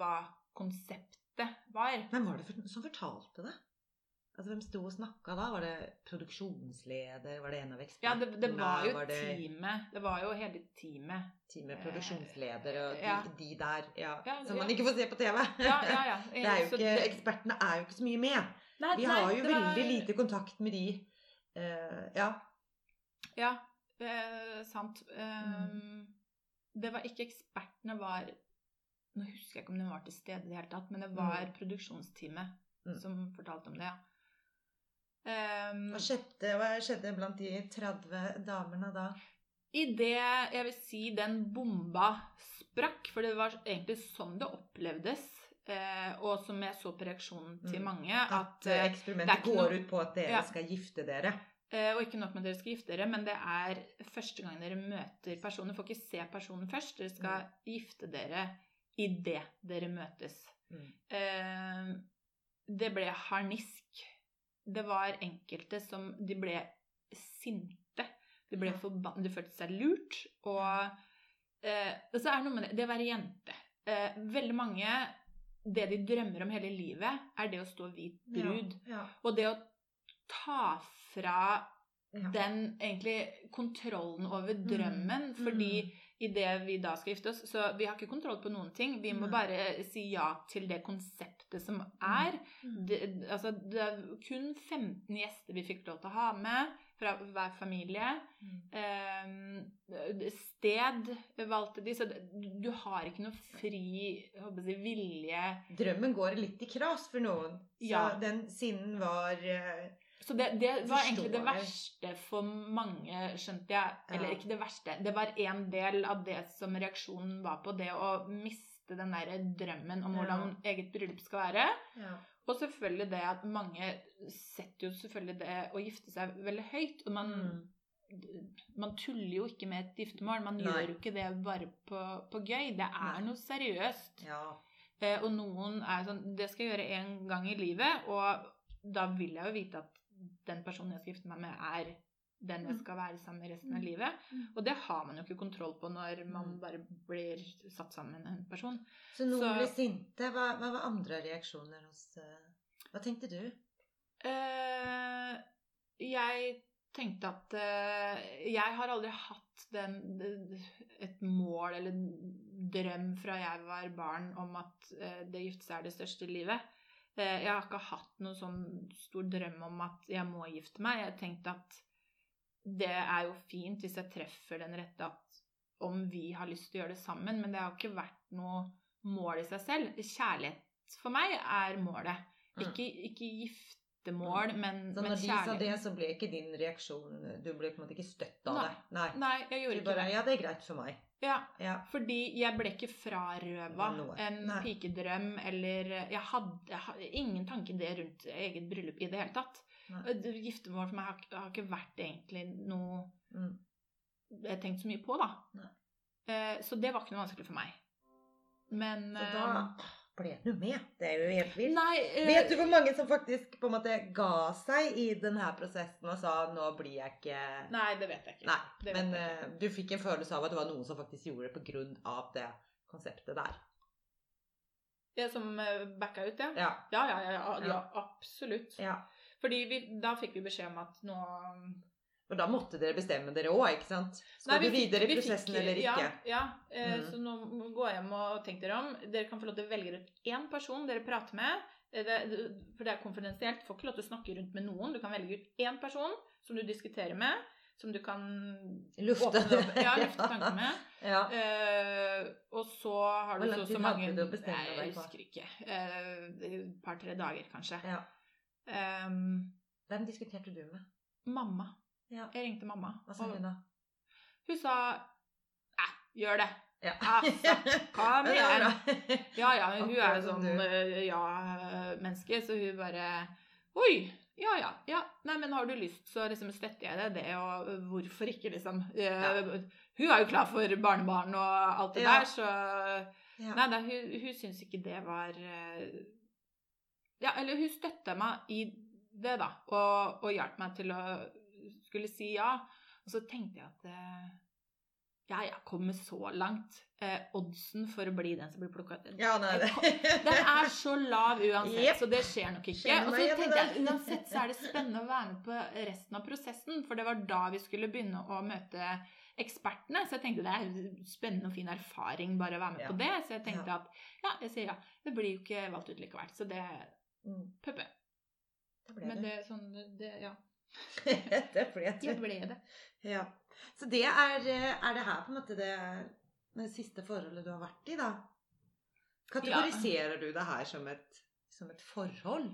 hva konseptet var. Hvem var det som fortalte det? Altså, Hvem sto og snakka da? Var det produksjonsleder? Var det en av Ja, ekspertene? det, det var jo var det teamet. Det var jo hele teamet. teamet produksjonsleder og de, Ja. de der ja, Ja, som ja. man ikke får se på TV? Ja, ja, ja. Ikke, ekspertene er jo ikke så mye med. Nei, Vi nei, har jo det var- veldig lite kontakt med de. Uh, ja. Ja, eh, sant. Mm. Ehm, Det var ikke ekspertene var Nå husker jeg ikke om de var til stede i det hele tatt, men det var Mm. produksjonsteamet Mm. som fortalte om det, ja. Ehm, Hva skjedde, hva skjedde blant de 30 damene da? I det jeg vil si den bomba sprakk, for det var egentlig sånn det opplevdes, eh, og som jeg så på reaksjonen til Mm. mange, At at eh, eh, eksperimentet er går ut på at dere Ja. skal gifte dere. Eh, Og ikke nok med at dere skal gifte dere, men det er første gang dere møter personen. Dere får ikke se personen først. Dere skal Mm. gifte dere idet dere møtes. Mm. Eh, det ble harnisk. Det var enkelte som De ble sinte. De ble Ja. forbanna. De følte seg lurt. Og, eh, og så er det noe med det, det å være jente. Eh, veldig mange Det de drømmer om hele livet, er det å stå hvit brud. Ja. Og det å ta fra Ja. den egentlig kontrollen over drømmen, Mm. fordi idet vi da skal gifte oss Så vi har ikke kontroll på noen ting. Vi må bare si ja til det konseptet som er. Mm. Det, altså, det er kun 15 gjester vi fikk lov til å ha med fra hver familie. Mm. Eh, sted valgte de, så du har ikke noe fri jeg vilje Drømmen går litt i kras for noen. Så Ja. den sinnen var eh, Så det, det var egentlig det verste for mange, skjønte jeg. Eller Ja. ikke det verste. Det var en del av det som reaksjonen var på. Det å miste den der drømmen om Ja. hvordan eget bryllup skal være. ja. Og selvfølgelig det at mange setter jo selvfølgelig det å gifte seg veldig høyt. Og man Mm. Man tuller jo ikke med et giftermål. Man Nei. gjør jo ikke det bare på, på gøy. Det er Nei. noe seriøst. Ja. Eh, og noen er sånn Det skal jeg gjøre én gang i livet, og da vil jeg jo vite at den personen jeg skal gifte meg med, er den jeg Mm. skal være sammen med resten av Mm. livet. Mm. Og det har man jo ikke kontroll på når man bare blir satt sammen med en person. Så noen Så- ble sinte. Hva, hva var andre reaksjoner hos eh, Hva tenkte du? Eh, jeg tenkte at eh, jeg har aldri hatt den, et mål eller drøm fra jeg var barn om at eh, det å gifte seg er det største i livet. Eh, jeg har ikke hatt noen sånn stor drøm om at jeg må gifte meg. Jeg tenkte at det er jo fint hvis jeg treffer den rette at om vi har lyst til å gjøre det sammen, men det har ikke vært noe mål i seg selv. Kjærlighet for meg er målet. Mm. Ikke, ikke giftermål, men, Så men når de sa det, så ble ikke din reaksjon Du ble på en måte ikke støtt av Nei. det? Nei. Nei, jeg gjorde ikke bare det. Ja, det er greit for meg. Ja, Ja. fordi jeg ble ikke frarøva en Nei. pikedrøm, eller Jeg hadde, jeg hadde ingen tanke det rundt eget bryllup i det hele tatt. Giftermål for meg har, ikke- har ikke vært egentlig noe Mm. jeg har tenkt så mye på, da. Eh, så det var ikke noe vanskelig for meg. Men Så da ble du med. Det er jo helt eh, vilt. Eh, Vet du hvor mange som faktisk på en måte ga seg i denne prosessen og sa 'nå blir jeg ikke' Nei, det vet jeg ikke. Nei, det men jeg eh, du fikk en følelse av at det var noen som faktisk gjorde det av det konseptet der. Det som eh, backa ut, ja. Ja. Ja, ja, ja, ja, ja Ja. absolutt. ja. Fordi vi, da fikk vi beskjed om at nå Og da måtte dere bestemme dere òg, ikke sant? Skal du videre i vi fikk- prosessen eller ikke? Ja, ja. Eh, Mm. så nå gå hjem og tenk dere om. Dere kan få lov til å velge ut én person dere prater med. Eh, Det, for det er konfidensielt. Får ikke lov til å snakke rundt med noen. Du kan velge ut én person som du diskuterer med, som du kan Lufte. opp, ja, lufte tankene med. Ja. uh, og så har du så, så mange Jeg husker ikke. Eh, Et par-tre dager, kanskje. ja. Um, Hvem diskuterte du med? mamma. Ja. Jeg ringte mamma. Hva sa hun da? hun sa Æ, gjør det. Ja. Altså, kom det igjen. Ja, ja, hun er jo sånn eh, ja-menneske, så hun bare Oi! Ja, ja. ja. Nei, men har du lyst, så liksom støtter jeg deg det, og hvorfor ikke, liksom. Eh, Hun er jo klar for barnebarn og alt det Ja. der, så. Nei da, hun, hun syns ikke det var eh, Ja, eller hun støtta meg i det, da, og, og hjalp meg til å skulle si ja. Og så tenkte jeg at eh, ja, jeg kommer så langt. Eh, oddsen for å bli den som blir plukka ut Ja, nei. Den er så lav uansett, yep. så det skjer nok ikke. Og så tenkte jeg uansett så er det spennende å være med på resten av prosessen, for det var da vi skulle begynne å møte ekspertene. Så jeg tenkte det er spennende og fin erfaring bare å være med Ja. på det. Så jeg tenkte at ja, jeg sier ja. Det blir jo ikke valgt ut likevel, så det Mm, puppe. det ble Men det. det sånn det, Ja, det ble det det. ble det. Ja. Så det er, eh, er det her på en måte det, det siste forholdet du har vært i, da? Kategoriserer du det her som et, som et forhold?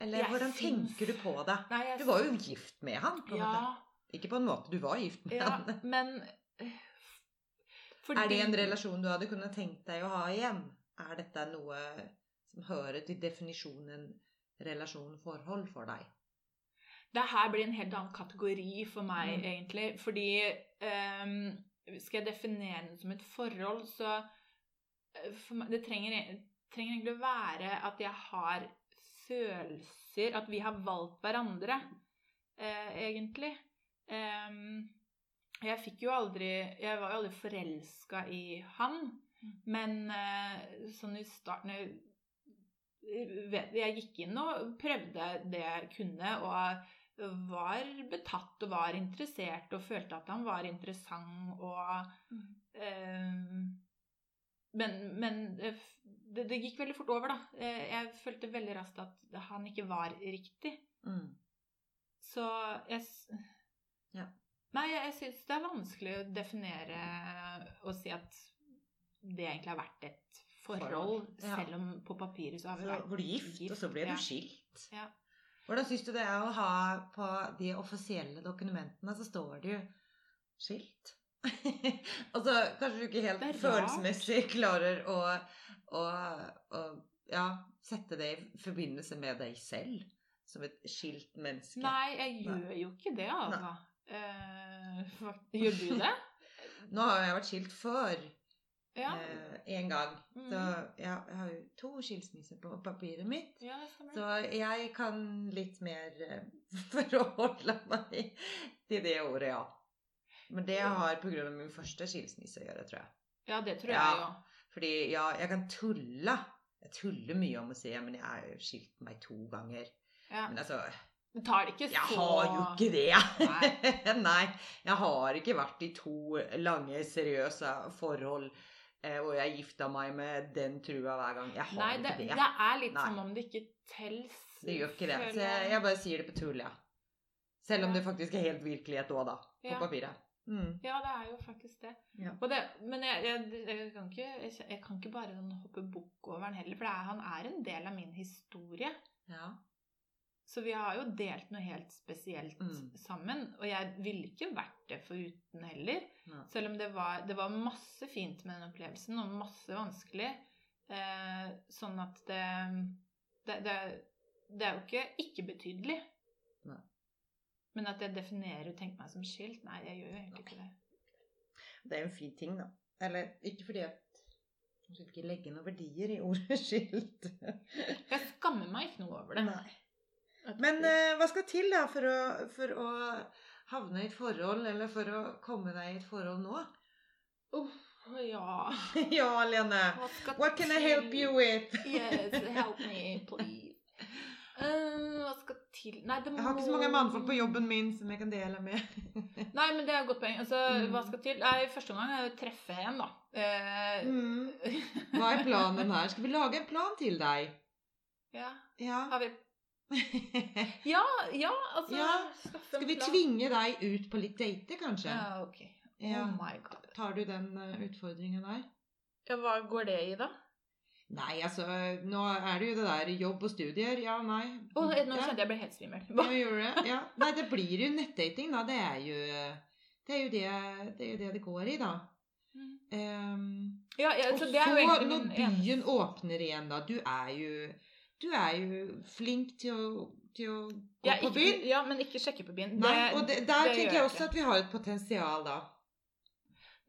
Eller Jeg hvordan syns- tenker du på det? Nei, Du var jo gift med han, på en Ja, måte. Ikke på en måte, du var gift med ja, han. men fordi... Er det en relasjon du hadde kunnet tenkt deg å ha igjen? Er dette noe som hører til definisjonen relasjon-forhold for deg? Det her blir en helt annen kategori for meg, Mm. egentlig. Fordi um, skal jeg definere det som et forhold, så eh, meg, Det trenger, trenger egentlig å være at jeg har følelser At vi har valgt hverandre, uh, egentlig. Um, jeg fikk jo aldri Jeg var jo aldri forelska i han, men uh, sånn i starten jeg, gikk inn og prøvde det jeg kunne, og var betatt og var interessert og følte at han var interessant og eh, Men, men eh, det, det gikk veldig fort over, da. Eh, Jeg følte veldig raskt at han ikke var riktig. Mm. Så jeg Ja. Nei, jeg syns det er vanskelig å definere og si at det egentlig har vært et forhold, ja. selv om på papiret så har vi Så vært blir gift, gift, og så ble ja. du skilt. Ja. Hvordan syns du det er å ha på de offisielle dokumentene, så står det jo skilt? altså, kanskje du ikke helt følelsesmessig klarer å, å, å ja, sette det i forbindelse med deg selv som et skilt menneske. Nei, jeg Nei. gjør jo ikke det, altså. Eh, gjør du det? Nå har jeg vært skilt før Ja. én gang. Mm. Så jeg, jeg har jo to skilsmisser på papiret mitt. ja. Så jeg kan litt mer eh, forholde meg til det ordet, ja. Men det har av min første skilsmisse å gjøre, tror jeg. Ja, det tror Ja. jeg jo. Fordi ja, jeg kan tulle. Jeg tuller mye om å si men jeg har jo skilt meg to ganger. Ja. Men altså, men tar det ikke jeg har jo ikke det. Nei. Nei, jeg har ikke vært i to lange, seriøse forhold eh, hvor jeg gifta meg med den trua hver gang. Jeg har Nei, det, ikke det. det er litt Nei. som om det ikke tels. Det gjør ikke det. Så jeg, jeg bare sier det på tull, ja. Selv om det faktisk er helt virkelighet òg, da. På Ja. papiret. Mm. Ja, det er jo faktisk det. Ja. Og det men jeg, jeg, jeg, kan ikke, jeg, kan ikke bare sånn hoppe bukk over den heller, for det er, han er en del av min historie. Ja. Så vi har jo delt noe helt spesielt Mm. sammen. Og jeg ville ikke vært det foruten heller. Nei. Selv om det var, det var masse fint med den opplevelsen, og masse vanskelig. Eh, sånn at det, det, det Det er jo ikke ikke-betydelig. Men at jeg definerer og tenker meg som skilt, nei, jeg gjør jo egentlig ikke det. Det er en fin ting, da. Eller ikke fordi at Du skal ikke legge noen verdier i ordet skilt. Jeg skammer meg ikke noe over det. Nei. Men eh, hva skal til da for å, for å havne i et forhold, eller for å komme deg i et forhold nå? Uff, ja ja, Lene. What can I help you with? Yes, help me, please. Uh, hva skal til Nei, det må Jeg har ikke så mange mannfolk på jobben min som jeg kan dele med. Nei, men det er et godt poeng. Altså, Mm. hva skal til? Nei, første omgang er å treffe en, da. Uh... Mm. Hva er planen her? Skal vi lage en plan til deg? ja, Ja. har vi Ja, ja, altså Ja, Skal vi tvinge deg ut på litt date, kanskje? Ja, ok. Oh my god. Tar du den eh, utfordringen der? Ja, hva går det i, da? Nei, altså, nå er det jo det der jobb og studier. Ja, nei. Oh, nå kjente jeg ble helt svimmel. Ja, det? Ja. Nei, det blir jo nettdating, da. Det er jo det er jo det det, er jo det, det går i, da. Mm. Ehm, Ja, ja, og så så, det er jo når byen åpner igjen, da Du er jo Du er jo flink til å, til å gå ja, på ikke, byen. ja, men ikke sjekke på byen. Nei, og det, der det tenker jeg også at vi har et potensial, da.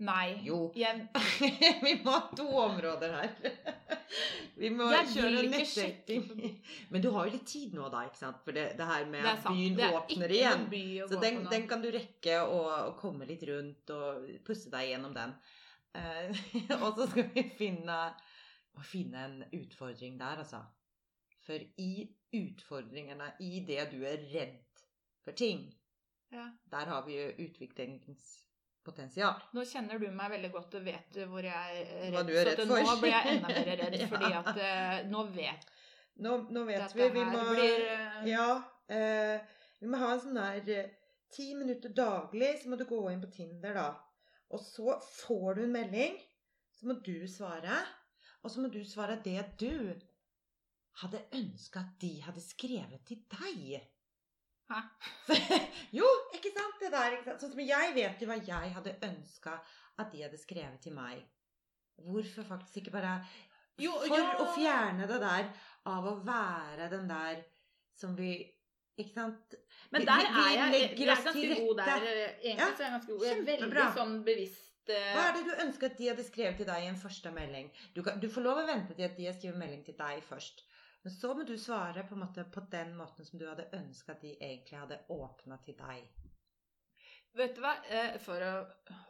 Nei. Jo. Jeg, vi må ha to områder her. Vi må Jeg kjøre nettdating. Men du har jo litt tid nå, da, ikke sant? For det, det her med det at byen det er åpner igjen. by Så den, den kan du rekke å, å komme litt rundt og pusse deg gjennom den. Eh, og så skal vi finne, finne en utfordring der, altså. For i utfordringene, i det du er redd for ting, Ja. der har vi jo utviklingspotensial. Nå kjenner du meg veldig godt og vet hvor jeg er Hva redd. du er redd for. nå blir jeg enda mer redd, Ja. fordi at uh, nå vet Nå, nå vet Dette vi Vi må, blir, uh, ja, uh, vi må ha en sånn der ti minutter daglig, så må du gå inn på Tinder, da. Og så får du en melding, så må du svare. Og så må du svare det du hadde ønska at de hadde skrevet til deg. Hæ? jo, ikke sant det der? Ikke sant? Sånn som jeg vet jo hva jeg hadde ønska at de hadde skrevet til meg. Hvorfor faktisk ikke bare Jo, For ja. å fjerne det der av å være den der som vi Ikke sant? Men Vi- der vi- vi er jeg, jeg er ganske god der. eh, Egentlig Ja, så er jeg ganske god. Jeg er veldig sånn bevisst eh, Hva er det du ønsker at de hadde skrevet til deg i en første melding? Du, kan, du får lov å vente til at de har skrevet melding til deg først. Men så må du svare på, måte, på den måten som du hadde ønska at de egentlig hadde åpna til deg. Vet du hva? Eh, For å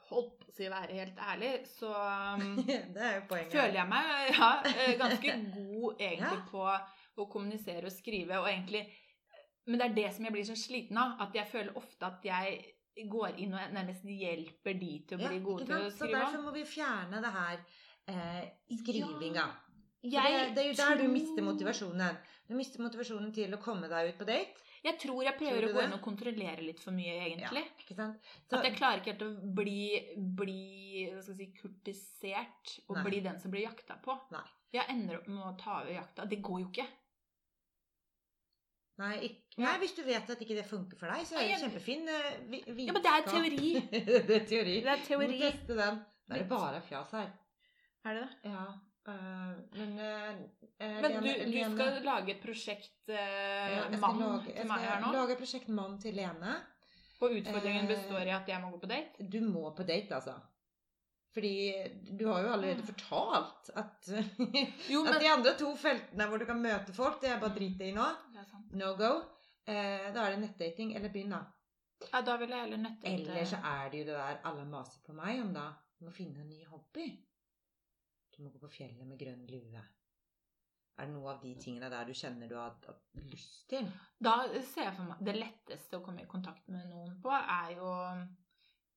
holdt på å si være helt ærlig, så um, er føler jeg meg ja, eh, ganske god egentlig Ja. på å kommunisere og skrive, og egentlig Men det er det som jeg blir så sliten av. At jeg føler ofte at jeg går inn og nærmest hjelper de til å Ja, bli gode til å skrive. Så derfor må vi fjerne det her eh, skrivinga. Jeg det, det er jo der du mister motivasjonen. Du mister motivasjonen til å komme deg ut på date. Jeg tror jeg prøver tror å gå inn og kontrollere litt for mye, egentlig. Ja? Så, At jeg klarer ikke helt å bli, bli si, kurtisert og Nei. bli den som blir jakta på. Nei. Jeg ender opp med å ta over jakta. Det går jo ikke. nei, ikke, nei, hvis du vet at ikke det funker for deg, så er det kjempefin uh, vi- Ja, men det er teori. det er teori. Det er teori. Du må teste den. Da er det bare fjas her. Er det det? Ja. Øh, men øh, øh, Men du, du Lene- skal lage et prosjekt eh, ja, mann lage, til meg her nå? Jeg skal lage lage prosjekt Mann til Lene. Og utfordringen Eh. består i at jeg må gå på date? Du må på date, altså. Fordi du har jo allerede fortalt at, Jo, at de andre to feltene hvor du kan møte folk, det er bare drit i nå. No go. Eh, da er det nettdating. Eller begynn, da. Ja, da vil jeg heller nettdate. Eller så er det jo det der alle maser på meg om, da. Du må finne en ny hobby. Du må gå på fjellet med grønn lue. Er det noe av de tingene der du kjenner du har hatt lyst til? Da ser jeg for meg Det letteste å komme i kontakt med noen på, er jo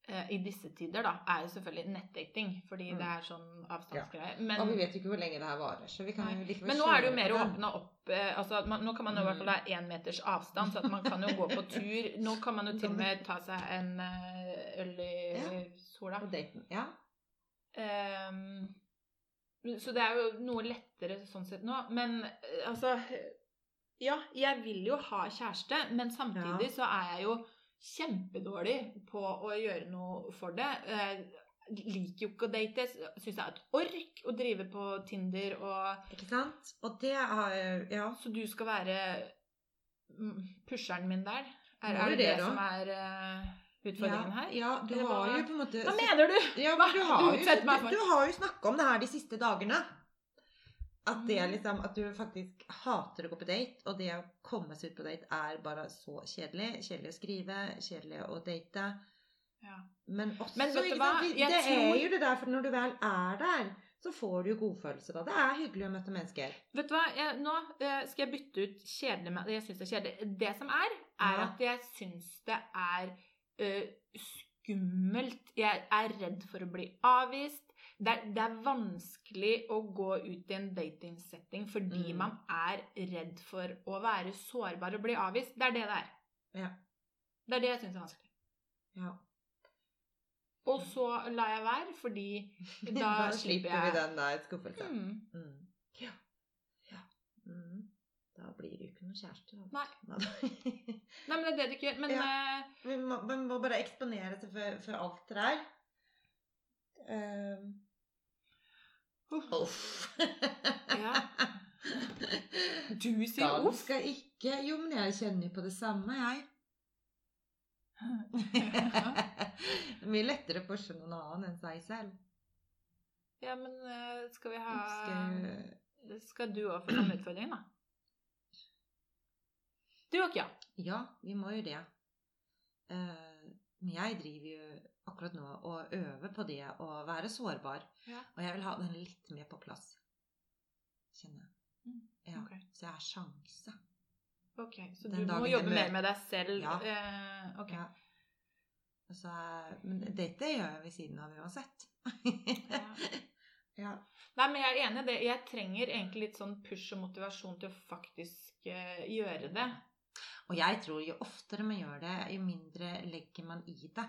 eh, i disse tider, da, er jo selvfølgelig nettdating. Fordi Mm. det er sånn avstandsgreie. Men, Og vi vet jo ikke hvor lenge det her varer, så vi kan jo likevel men nå er det jo mer å åpne opp eh, altså, man, Nå kan man jo i hvert fall ha én meters avstand, så at man kan jo gå på tur. Nå kan man jo til og med ta seg en eh, øl i Ja. sola. På daten. Ja. Ehm, så det er jo noe lettere sånn sett nå. Men eh, altså Ja, jeg vil jo ha kjæreste, men samtidig så er jeg jo kjempedårlig på å gjøre noe for det. Jeg liker jo ikke å date. Syns det er et ork å drive på Tinder og Ikke sant? Og det har Ja. Så du skal være mm, pusheren min der? Er, er det det, det, som er eh, utfordringen her? Ja, du Eller har hva- jo på en måte Hva mener du? Ja, Hva? du Du har jo, utsetter du, du har jo snakka om det her de siste dagene. At det er liksom, at du faktisk hater å gå på date, og det å komme seg ut på date er bare så kjedelig. Kjedelig å skrive, kjedelig å date. Ja. Men også Men vet du hva? Det, det tror- er jo det der, for når du vel er der, så får du jo godfølelse da. det. Er hyggelig å møte mennesker. Vet du hva, jeg, nå eh, skal jeg bytte ut kjedelig med Jeg syns det er kjedelig. Det som er, er Ja. at jeg syns det er skummelt. Jeg er redd for å bli avvist. Det er, det er vanskelig å gå ut i en datingsetting fordi Mm. man er redd for å være sårbar og bli avvist. Det er det det er. Ja. Det er det jeg syns er vanskelig. Ja. Og så lar jeg være, fordi da, slipper jeg vi den der skuffelsen. Mm. Mm. Ja. ja. Blir det jo ikke noe kjæreste. Nei. Nei. Men det er det du ikke gjør. Men eh, vi, må, vi må bare eksponere seg for, for alt det der. Um. Uff. Ja. du sier uff. skal ikke Jo, men jeg kjenner jo på det samme, jeg. det er mye lettere å forstå noen annen enn seg selv. Ja, men eh, skal vi ha Skal, Skal du òg få samme utfordring, da? Du og Kja. ja, vi må jo det. Eh, Men jeg driver jo akkurat nå og øver på det å være sårbar. Ja. Og jeg vil ha den litt mer på plass. Kjenner jeg. Mm, Ja, ok. Så jeg har sjanse. Ok, Så Den du må jobbe mer med deg selv? Ja. Eh, ok. Ja. Og så er- men dette gjør jeg ved siden av uansett. Ja. ja. Nei, men jeg er enig i det. Jeg trenger egentlig litt sånn push og motivasjon til å faktisk uh, gjøre det. Og jeg tror jo oftere man gjør det, jo mindre legger man i det.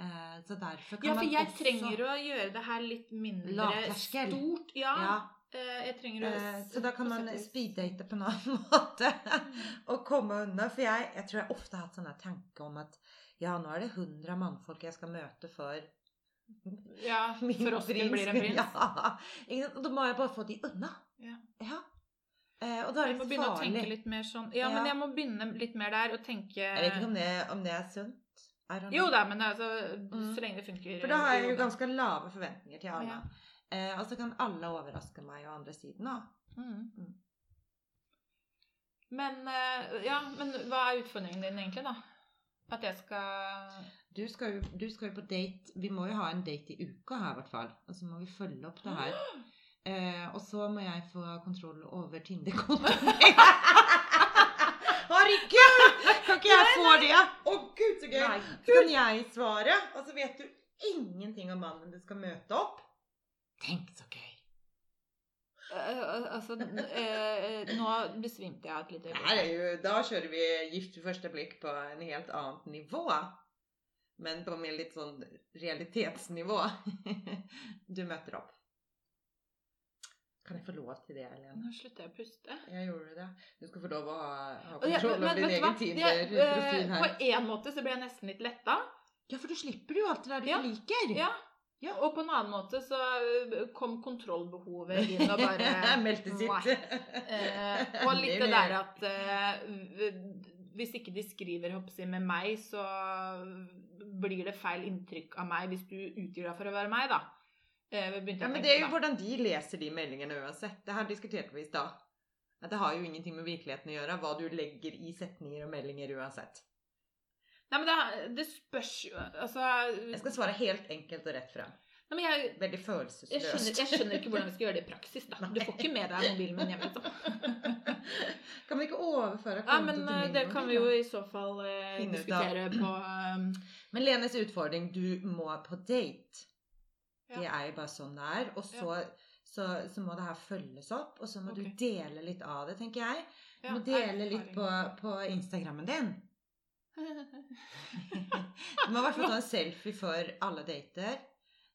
Eh, så derfor kan Ja, for jeg trenger å gjøre det her litt mindre stort. Ja. ja, eh, jeg trenger å eh, Så da kan man speeddate på en annen måte. Mm. og komme unna. For jeg, jeg tror jeg ofte har hatt sånn her tanke om at ja, nå er det 100 mannfolk jeg skal møte for Ja, min frosken blir en prins. Ja. Da må jeg bare få de unna. Ja. Ja. Eh, og da er Jeg må det begynne å farlig. tenke litt mer sånn Ja, Ja. men jeg må begynne litt mer der og tenke Jeg vet ikke om det, om det er sunt. Jo da, men altså Mm. Så lenge det funker. For da har jeg jo ganske lave forventninger til alle. Ja. Eh, og så kan alle overraske meg og andre siden òg. Mm. Mm. Men eh, Ja, men hva er utfordringen din egentlig, da? At jeg skal Du, skal jo- du skal jo på date Vi må jo ha en date i uka her, i hvert fall. Og så må vi følge opp det her. Eh, og så må jeg få kontroll over Tinder-kontoen. Herregud! Kan ikke jeg få det? Å, gud, så gøy! Nei, Så kan jeg svare, og så vet du ingenting om mannen du skal møte opp. Tenk så gøy. Uh, altså uh, Nå besvimte jeg et lite er da kjører vi gift ved første blikk på en helt annet nivå. Men på mer litt sånn realitetsnivå. Du møter opp. Kan jeg få lov til det, Helene? Nå slutter jeg å puste. Jeg gjorde det. Du skal få lov å ha, ha kontroll over din egen Tinder-profil eh, her. På en måte så ble jeg nesten litt letta. Ja, for du slipper jo alt det der du Ja. ikke liker. Ja. Ja. Og på en annen måte så eh, kom kontrollbehovet inn og bare Meldte sitt. Eh, og litt det der at eh, hvis ikke de skriver hoppsi, med meg, så blir det feil inntrykk av meg hvis du utgir deg for å være meg, da. Eh, Ja, men det er jo da. hvordan de leser de meldingene uansett. Det her diskuterte vi i stad. At det har jo ingenting med virkeligheten å gjøre, hva du legger i setninger og meldinger uansett. Nei, men det, det spørs jo Altså Jeg skal svare helt enkelt og rett frem. Nei, men jeg, Veldig jeg, skjønner, jeg skjønner ikke hvordan vi skal gjøre det i praksis. da. Du får ikke med deg mobilen min hjem. Liksom. Kan vi ikke overføre Ja, konto men til eh, min det kan vi jo i så fall eh, diskutere på um, Men Lenes utfordring, du må på date. Det er jo bare sånn det er. Og så, så, så må det her følges opp, og så må okay. du dele litt av det, tenker jeg. Du må dele litt på, på Instagrammen din. Du må i hvert fall ta en selfie for alle dater.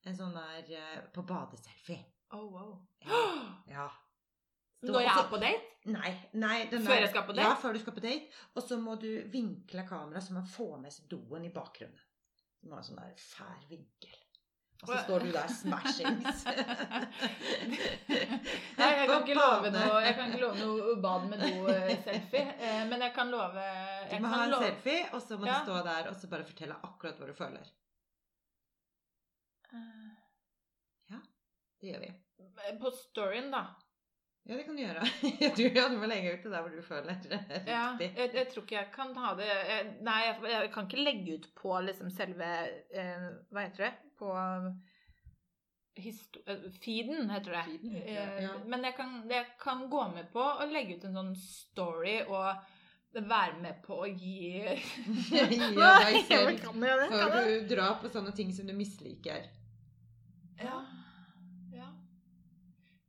En sånn der eh, på badeselfie. Oh, wow. Ja. ja. Stå- Når jeg er på date? Nei, nei den Før jeg skal på date? Ja, før du skal på date. Og så må du vinkle kameraet så man får med seg doen i bakgrunnen. Du må ha en sånn der fær vinkel. Og så står du der smashings. Nei, jeg kan ikke love noe, jeg kan ikke love noe bad med do-selfie, eh, men jeg kan love Du jeg må ha en love- selfie, og så må Ja. du stå der og så bare fortelle akkurat hva du føler. Ja, Det gjør vi. Eh, På storyen, da. Ja, det kan du gjøre. Du, ja, du må legge ut det der hvor du føler det er Ja, jeg, jeg tror ikke jeg kan ha det jeg, Nei, jeg, jeg kan ikke legge ut på liksom selve eh, Hva heter det? På eh, feeden, heter det. Feeden heter det, Eh, ja. Men jeg kan, jeg kan gå med på å legge ut en sånn story og være med på å gi Ja, deg selv før du drar på sånne ting som du misliker. Ja. ja.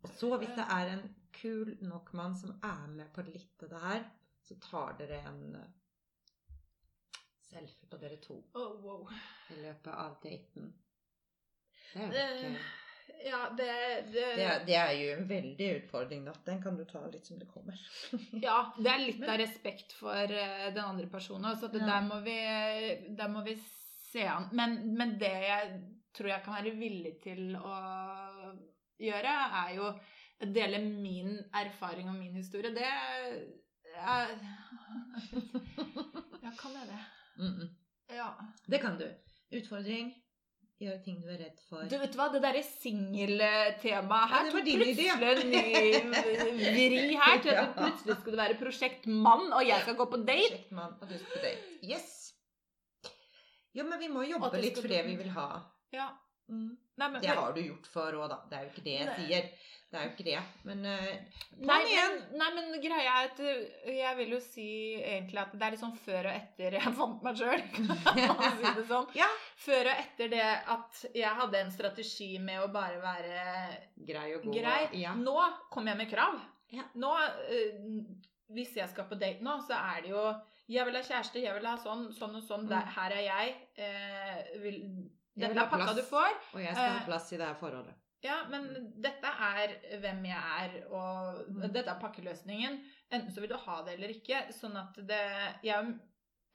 Og så hvis det er en kul nok mann som er med på litt av det her, så tar dere en eh, selfie på dere to Oh, wow. i løpet av daten. Det er jo ikke ja, det, det, det er, det er jo en veldig utfordring, da. Den kan du ta litt som det kommer. Ja, det er litt av respekt for eh, den andre personen. Så Ja. der, må vi, der må vi se an. Men, men det jeg tror jeg kan være villig til å gjøre, er jo å dele min erfaring og min historie. Det er Ja, kan jeg det? Mm -mm. Ja. Det kan du. Utfordring. Gjøre ting du er redd for. Du vet hva, det derre singeltemaet her Ja, tok plutselig en ny vri her til at det plutselig skulle være prosjekt mann, og jeg skal gå på date. Prosjekt mann, og du skal på date. Yes! Jo, men vi må jobbe litt for det vi vil ha. Ja. Mm. Nei, men, Det har du gjort for òg, da. Det er jo ikke det jeg sier. Det er jo ikke det. Men uh, Nei, men, nei, men greia er at uh, jeg vil jo si egentlig at det er litt sånn før og etter jeg fant meg sjøl. si det sånn. Ja. Før og etter det at jeg hadde en strategi med å bare være grei og god. grei. Ja. Nå kommer jeg med krav. Ja. Nå, uh, hvis jeg skal på date nå, så er det jo Jeg vil ha kjæreste, jeg vil ha sånn, sånn og sånn. Mm. Der, her er jeg. Uh, vil, er pakka du får. Og jeg skal ha Eh, plass i det her forholdet. Ja, men dette er hvem jeg er, og Mm. dette er pakkeløsningen. Enten så vil du ha det eller ikke. Sånn at det Jeg,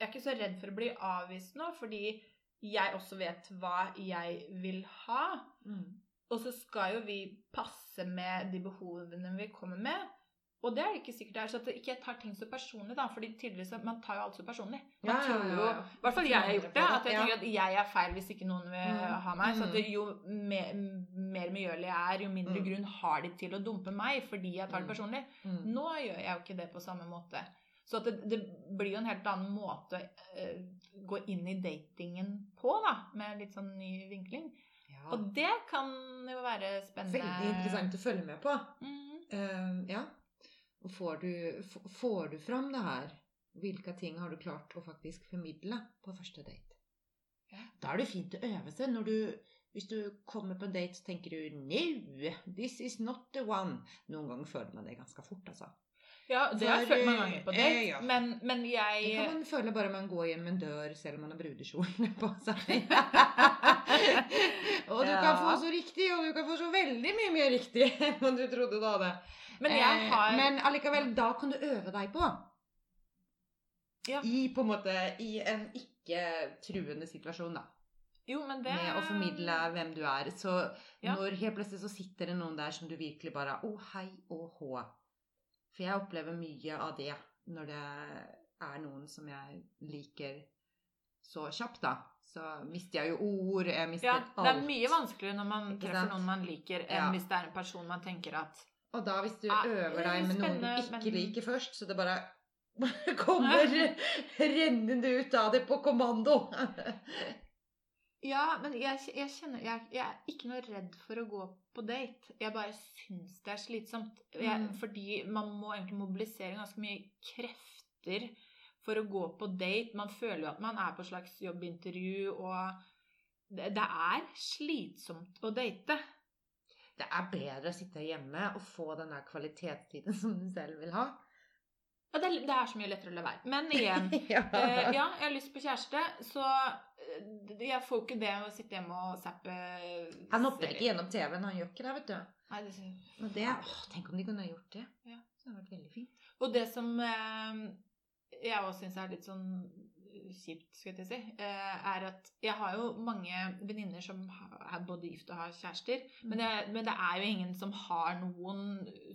jeg er ikke så redd for å bli avvist nå, fordi jeg også vet hva jeg vil ha. Mm. Og så skal jo vi passe med de behovene vi kommer med. Og det er det ikke sikkert det er. Så at ikke jeg tar ting så personlig, da. fordi så- man tar jo alt så personlig. Man Ja, tror jo. I hvert fall jeg har gjort det. At jeg tenker at jeg er feil hvis ikke noen vil Mm. ha meg. Så at Mm. det, jo mer, mer medgjørlig jeg er, jo mindre Mm. grunn har de til å dumpe meg fordi jeg tar det Mm. personlig. Mm. Nå gjør jeg jo ikke det på samme måte. Så det, det blir jo en helt annen måte å uh, gå inn i datingen på, da. Med litt sånn ny vinkling. Ja. Og det kan jo være spennende. Veldig interessant å følge med på. Eh, ja. Og får du, får du fram det her, hvilke ting har du klart å faktisk formidle på første date? Da er det fint å øve seg. Når du, hvis du kommer på en date, så tenker du No, this is not the one. Noen ganger føler man det ganske fort, altså. Ja, det har jeg følt mange ganger på date. eh, ja. Men, men Det kan man føle bare man går hjem en dør selv om man har brudekjole på seg. og du kan få så riktig, og du kan få så veldig mye mer riktig enn du trodde du hadde. Men Eh, har Men allikevel, da kan du øve deg på. Ja. I på en måte i en ikke-truende situasjon, da. Jo, men det Med å formidle hvem du er. Så Ja. når helt plutselig så sitter det noen der som du virkelig bare Å, hei og hå. For jeg opplever mye av det når det er noen som jeg liker så kjapt, da, så mister jeg jo ord. Jeg mister Ja, alt. det er mye vanskeligere når man treffer noen man liker, enn Ja. hvis det er en person man tenker at Og da hvis du Ja, øver deg med noen du ikke men- liker først, så det bare kommer rennende ut av det på kommando. Ja, men jeg, jeg kjenner jeg, jeg er ikke noe redd for å gå på date. Jeg bare syns det er slitsomt. Jeg, Mm. Fordi man må egentlig mobilisere ganske mye krefter for å gå på date. Man føler jo at man er på et slags jobbintervju, og det, det er slitsomt å date. Det er bedre å sitte hjemme og få den der kvalitetstiden som du selv vil ha. Ja, det, er, det er så mye lettere å la være. Men igjen ja. Eh, ja, jeg har lyst på kjæreste, så eh, jeg får ikke det å sitte hjemme og zappe Han hopper ikke gjennom TV-en, han gjør ikke det, vet du. Nei, det, så... det, åh, tenk om de kunne gjort det. Ja. Det hadde vært veldig fint. og det som eh, jeg også syns er litt sånn kjipt, skal jeg si, eh, er at jeg har jo mange venninner som er både gift og har kjærester, men det, men det er jo ingen som har noen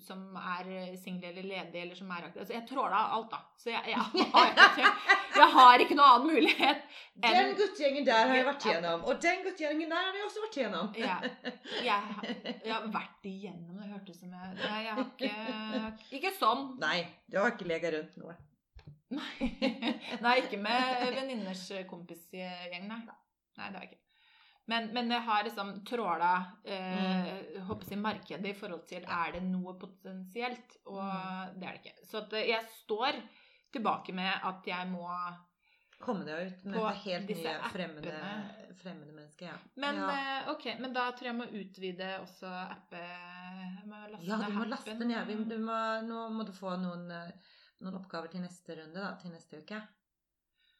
som er single eller ledig, eller som er aktiv. Altså, jeg tråla alt, da. Så jeg, jeg, har ikke, jeg har ikke noen annen mulighet Den guttegjengen der har jeg vært igjennom. Og den guttegjengen der har jeg også vært igjennom. Ja. Jeg, jeg har vært igjennom det. hørtes som jeg Nei, jeg har ikke Ikke sånn. Nei, du har ikke lega rundt noe. Nei, nei ikke med venninners kompisgjeng, nei. Nei, det har jeg ikke. Men, men jeg har liksom tråla eh, håper jeg, markedet i forhold til er det noe potensielt, og Mm. det er det ikke. Så eh, jeg står tilbake med at jeg må Komme deg ut, med helt nye fremmede, fremmede mennesker. Ja. Men ja. eh, ok, men da tror jeg jeg må utvide også appe... Jeg må laste ja, du må laste appen. ned. Vi- Du må, nå må du få noen, eh, noen oppgaver til neste runde, da. Til neste uke.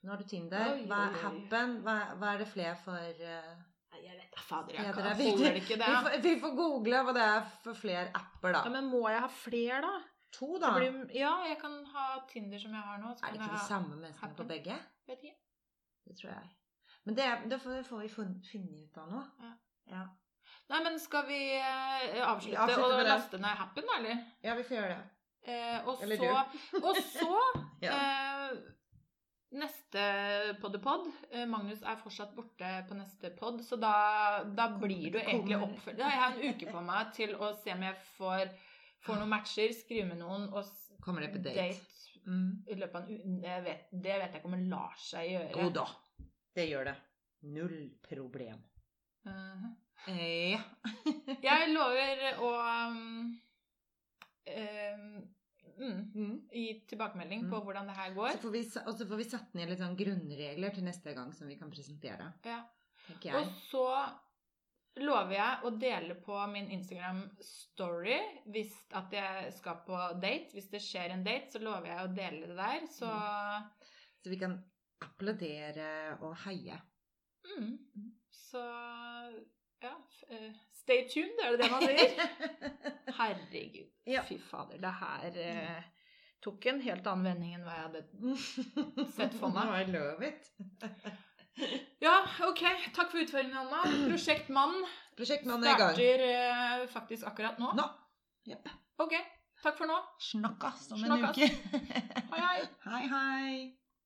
Nå har du Tinder. Oi, Hva er. Happen? Hva, hva er det flere for uh, jeg vet da fader, jeg kan, det. vi, får, vi får google hva det er for flere apper, da. Ja, men må jeg ha flere, da? to, da. blir, ja, jeg kan ha Tinder som jeg har nå. Så Er det ikke de samme menneskene på begge? Vet ikke. Det tror jeg. Men det, det får, vi finne ut av nå. Ja. Ja. Nei, men skal vi eh, avslutte Avslutte og laste ned Happen, eller? ja, vi får gjøre det. Eh, og, Eller så, og så Ja. eh, Neste poddepod. Eh, Magnus er fortsatt borte på neste pod, så da, da blir du egentlig oppfølgt. Jeg har en uke på meg til å se om jeg får, får noen matcher, skrive med noen og Kommer det på date? Mm. i løpet av en. Det vet, det vet jeg ikke om det lar seg gjøre. Jo da. Det gjør det. Null problem. Mhm. Eh, ja. Jeg lover å um, um, mm, Mm. tilbakemelding Mm. på hvordan det her Så går. får vi, og så får vi satt ned litt sånn grunnregler til neste gang som vi kan presentere. Ja. Og så lover jeg å dele på min Instagram-story hvis at jeg skal på date. Hvis det skjer en date, så lover jeg å dele det der. Så Så vi kan applaudere og heie. mm. Så ja. Stay tuned, er det det man sier? Herregud. Ja. Fy fader. Det her eh, tok en helt annen vending enn hva jeg hadde Sett for meg. I love it. Ja, ok. Takk for utføringen, Anna. Prosjekt Mann Prosjektmannen er i gang. starter eh, faktisk akkurat nå. Nå. Ok. Takk for nå. Snakkes om en Snakkes. uke. Hei, hei. hei, hei.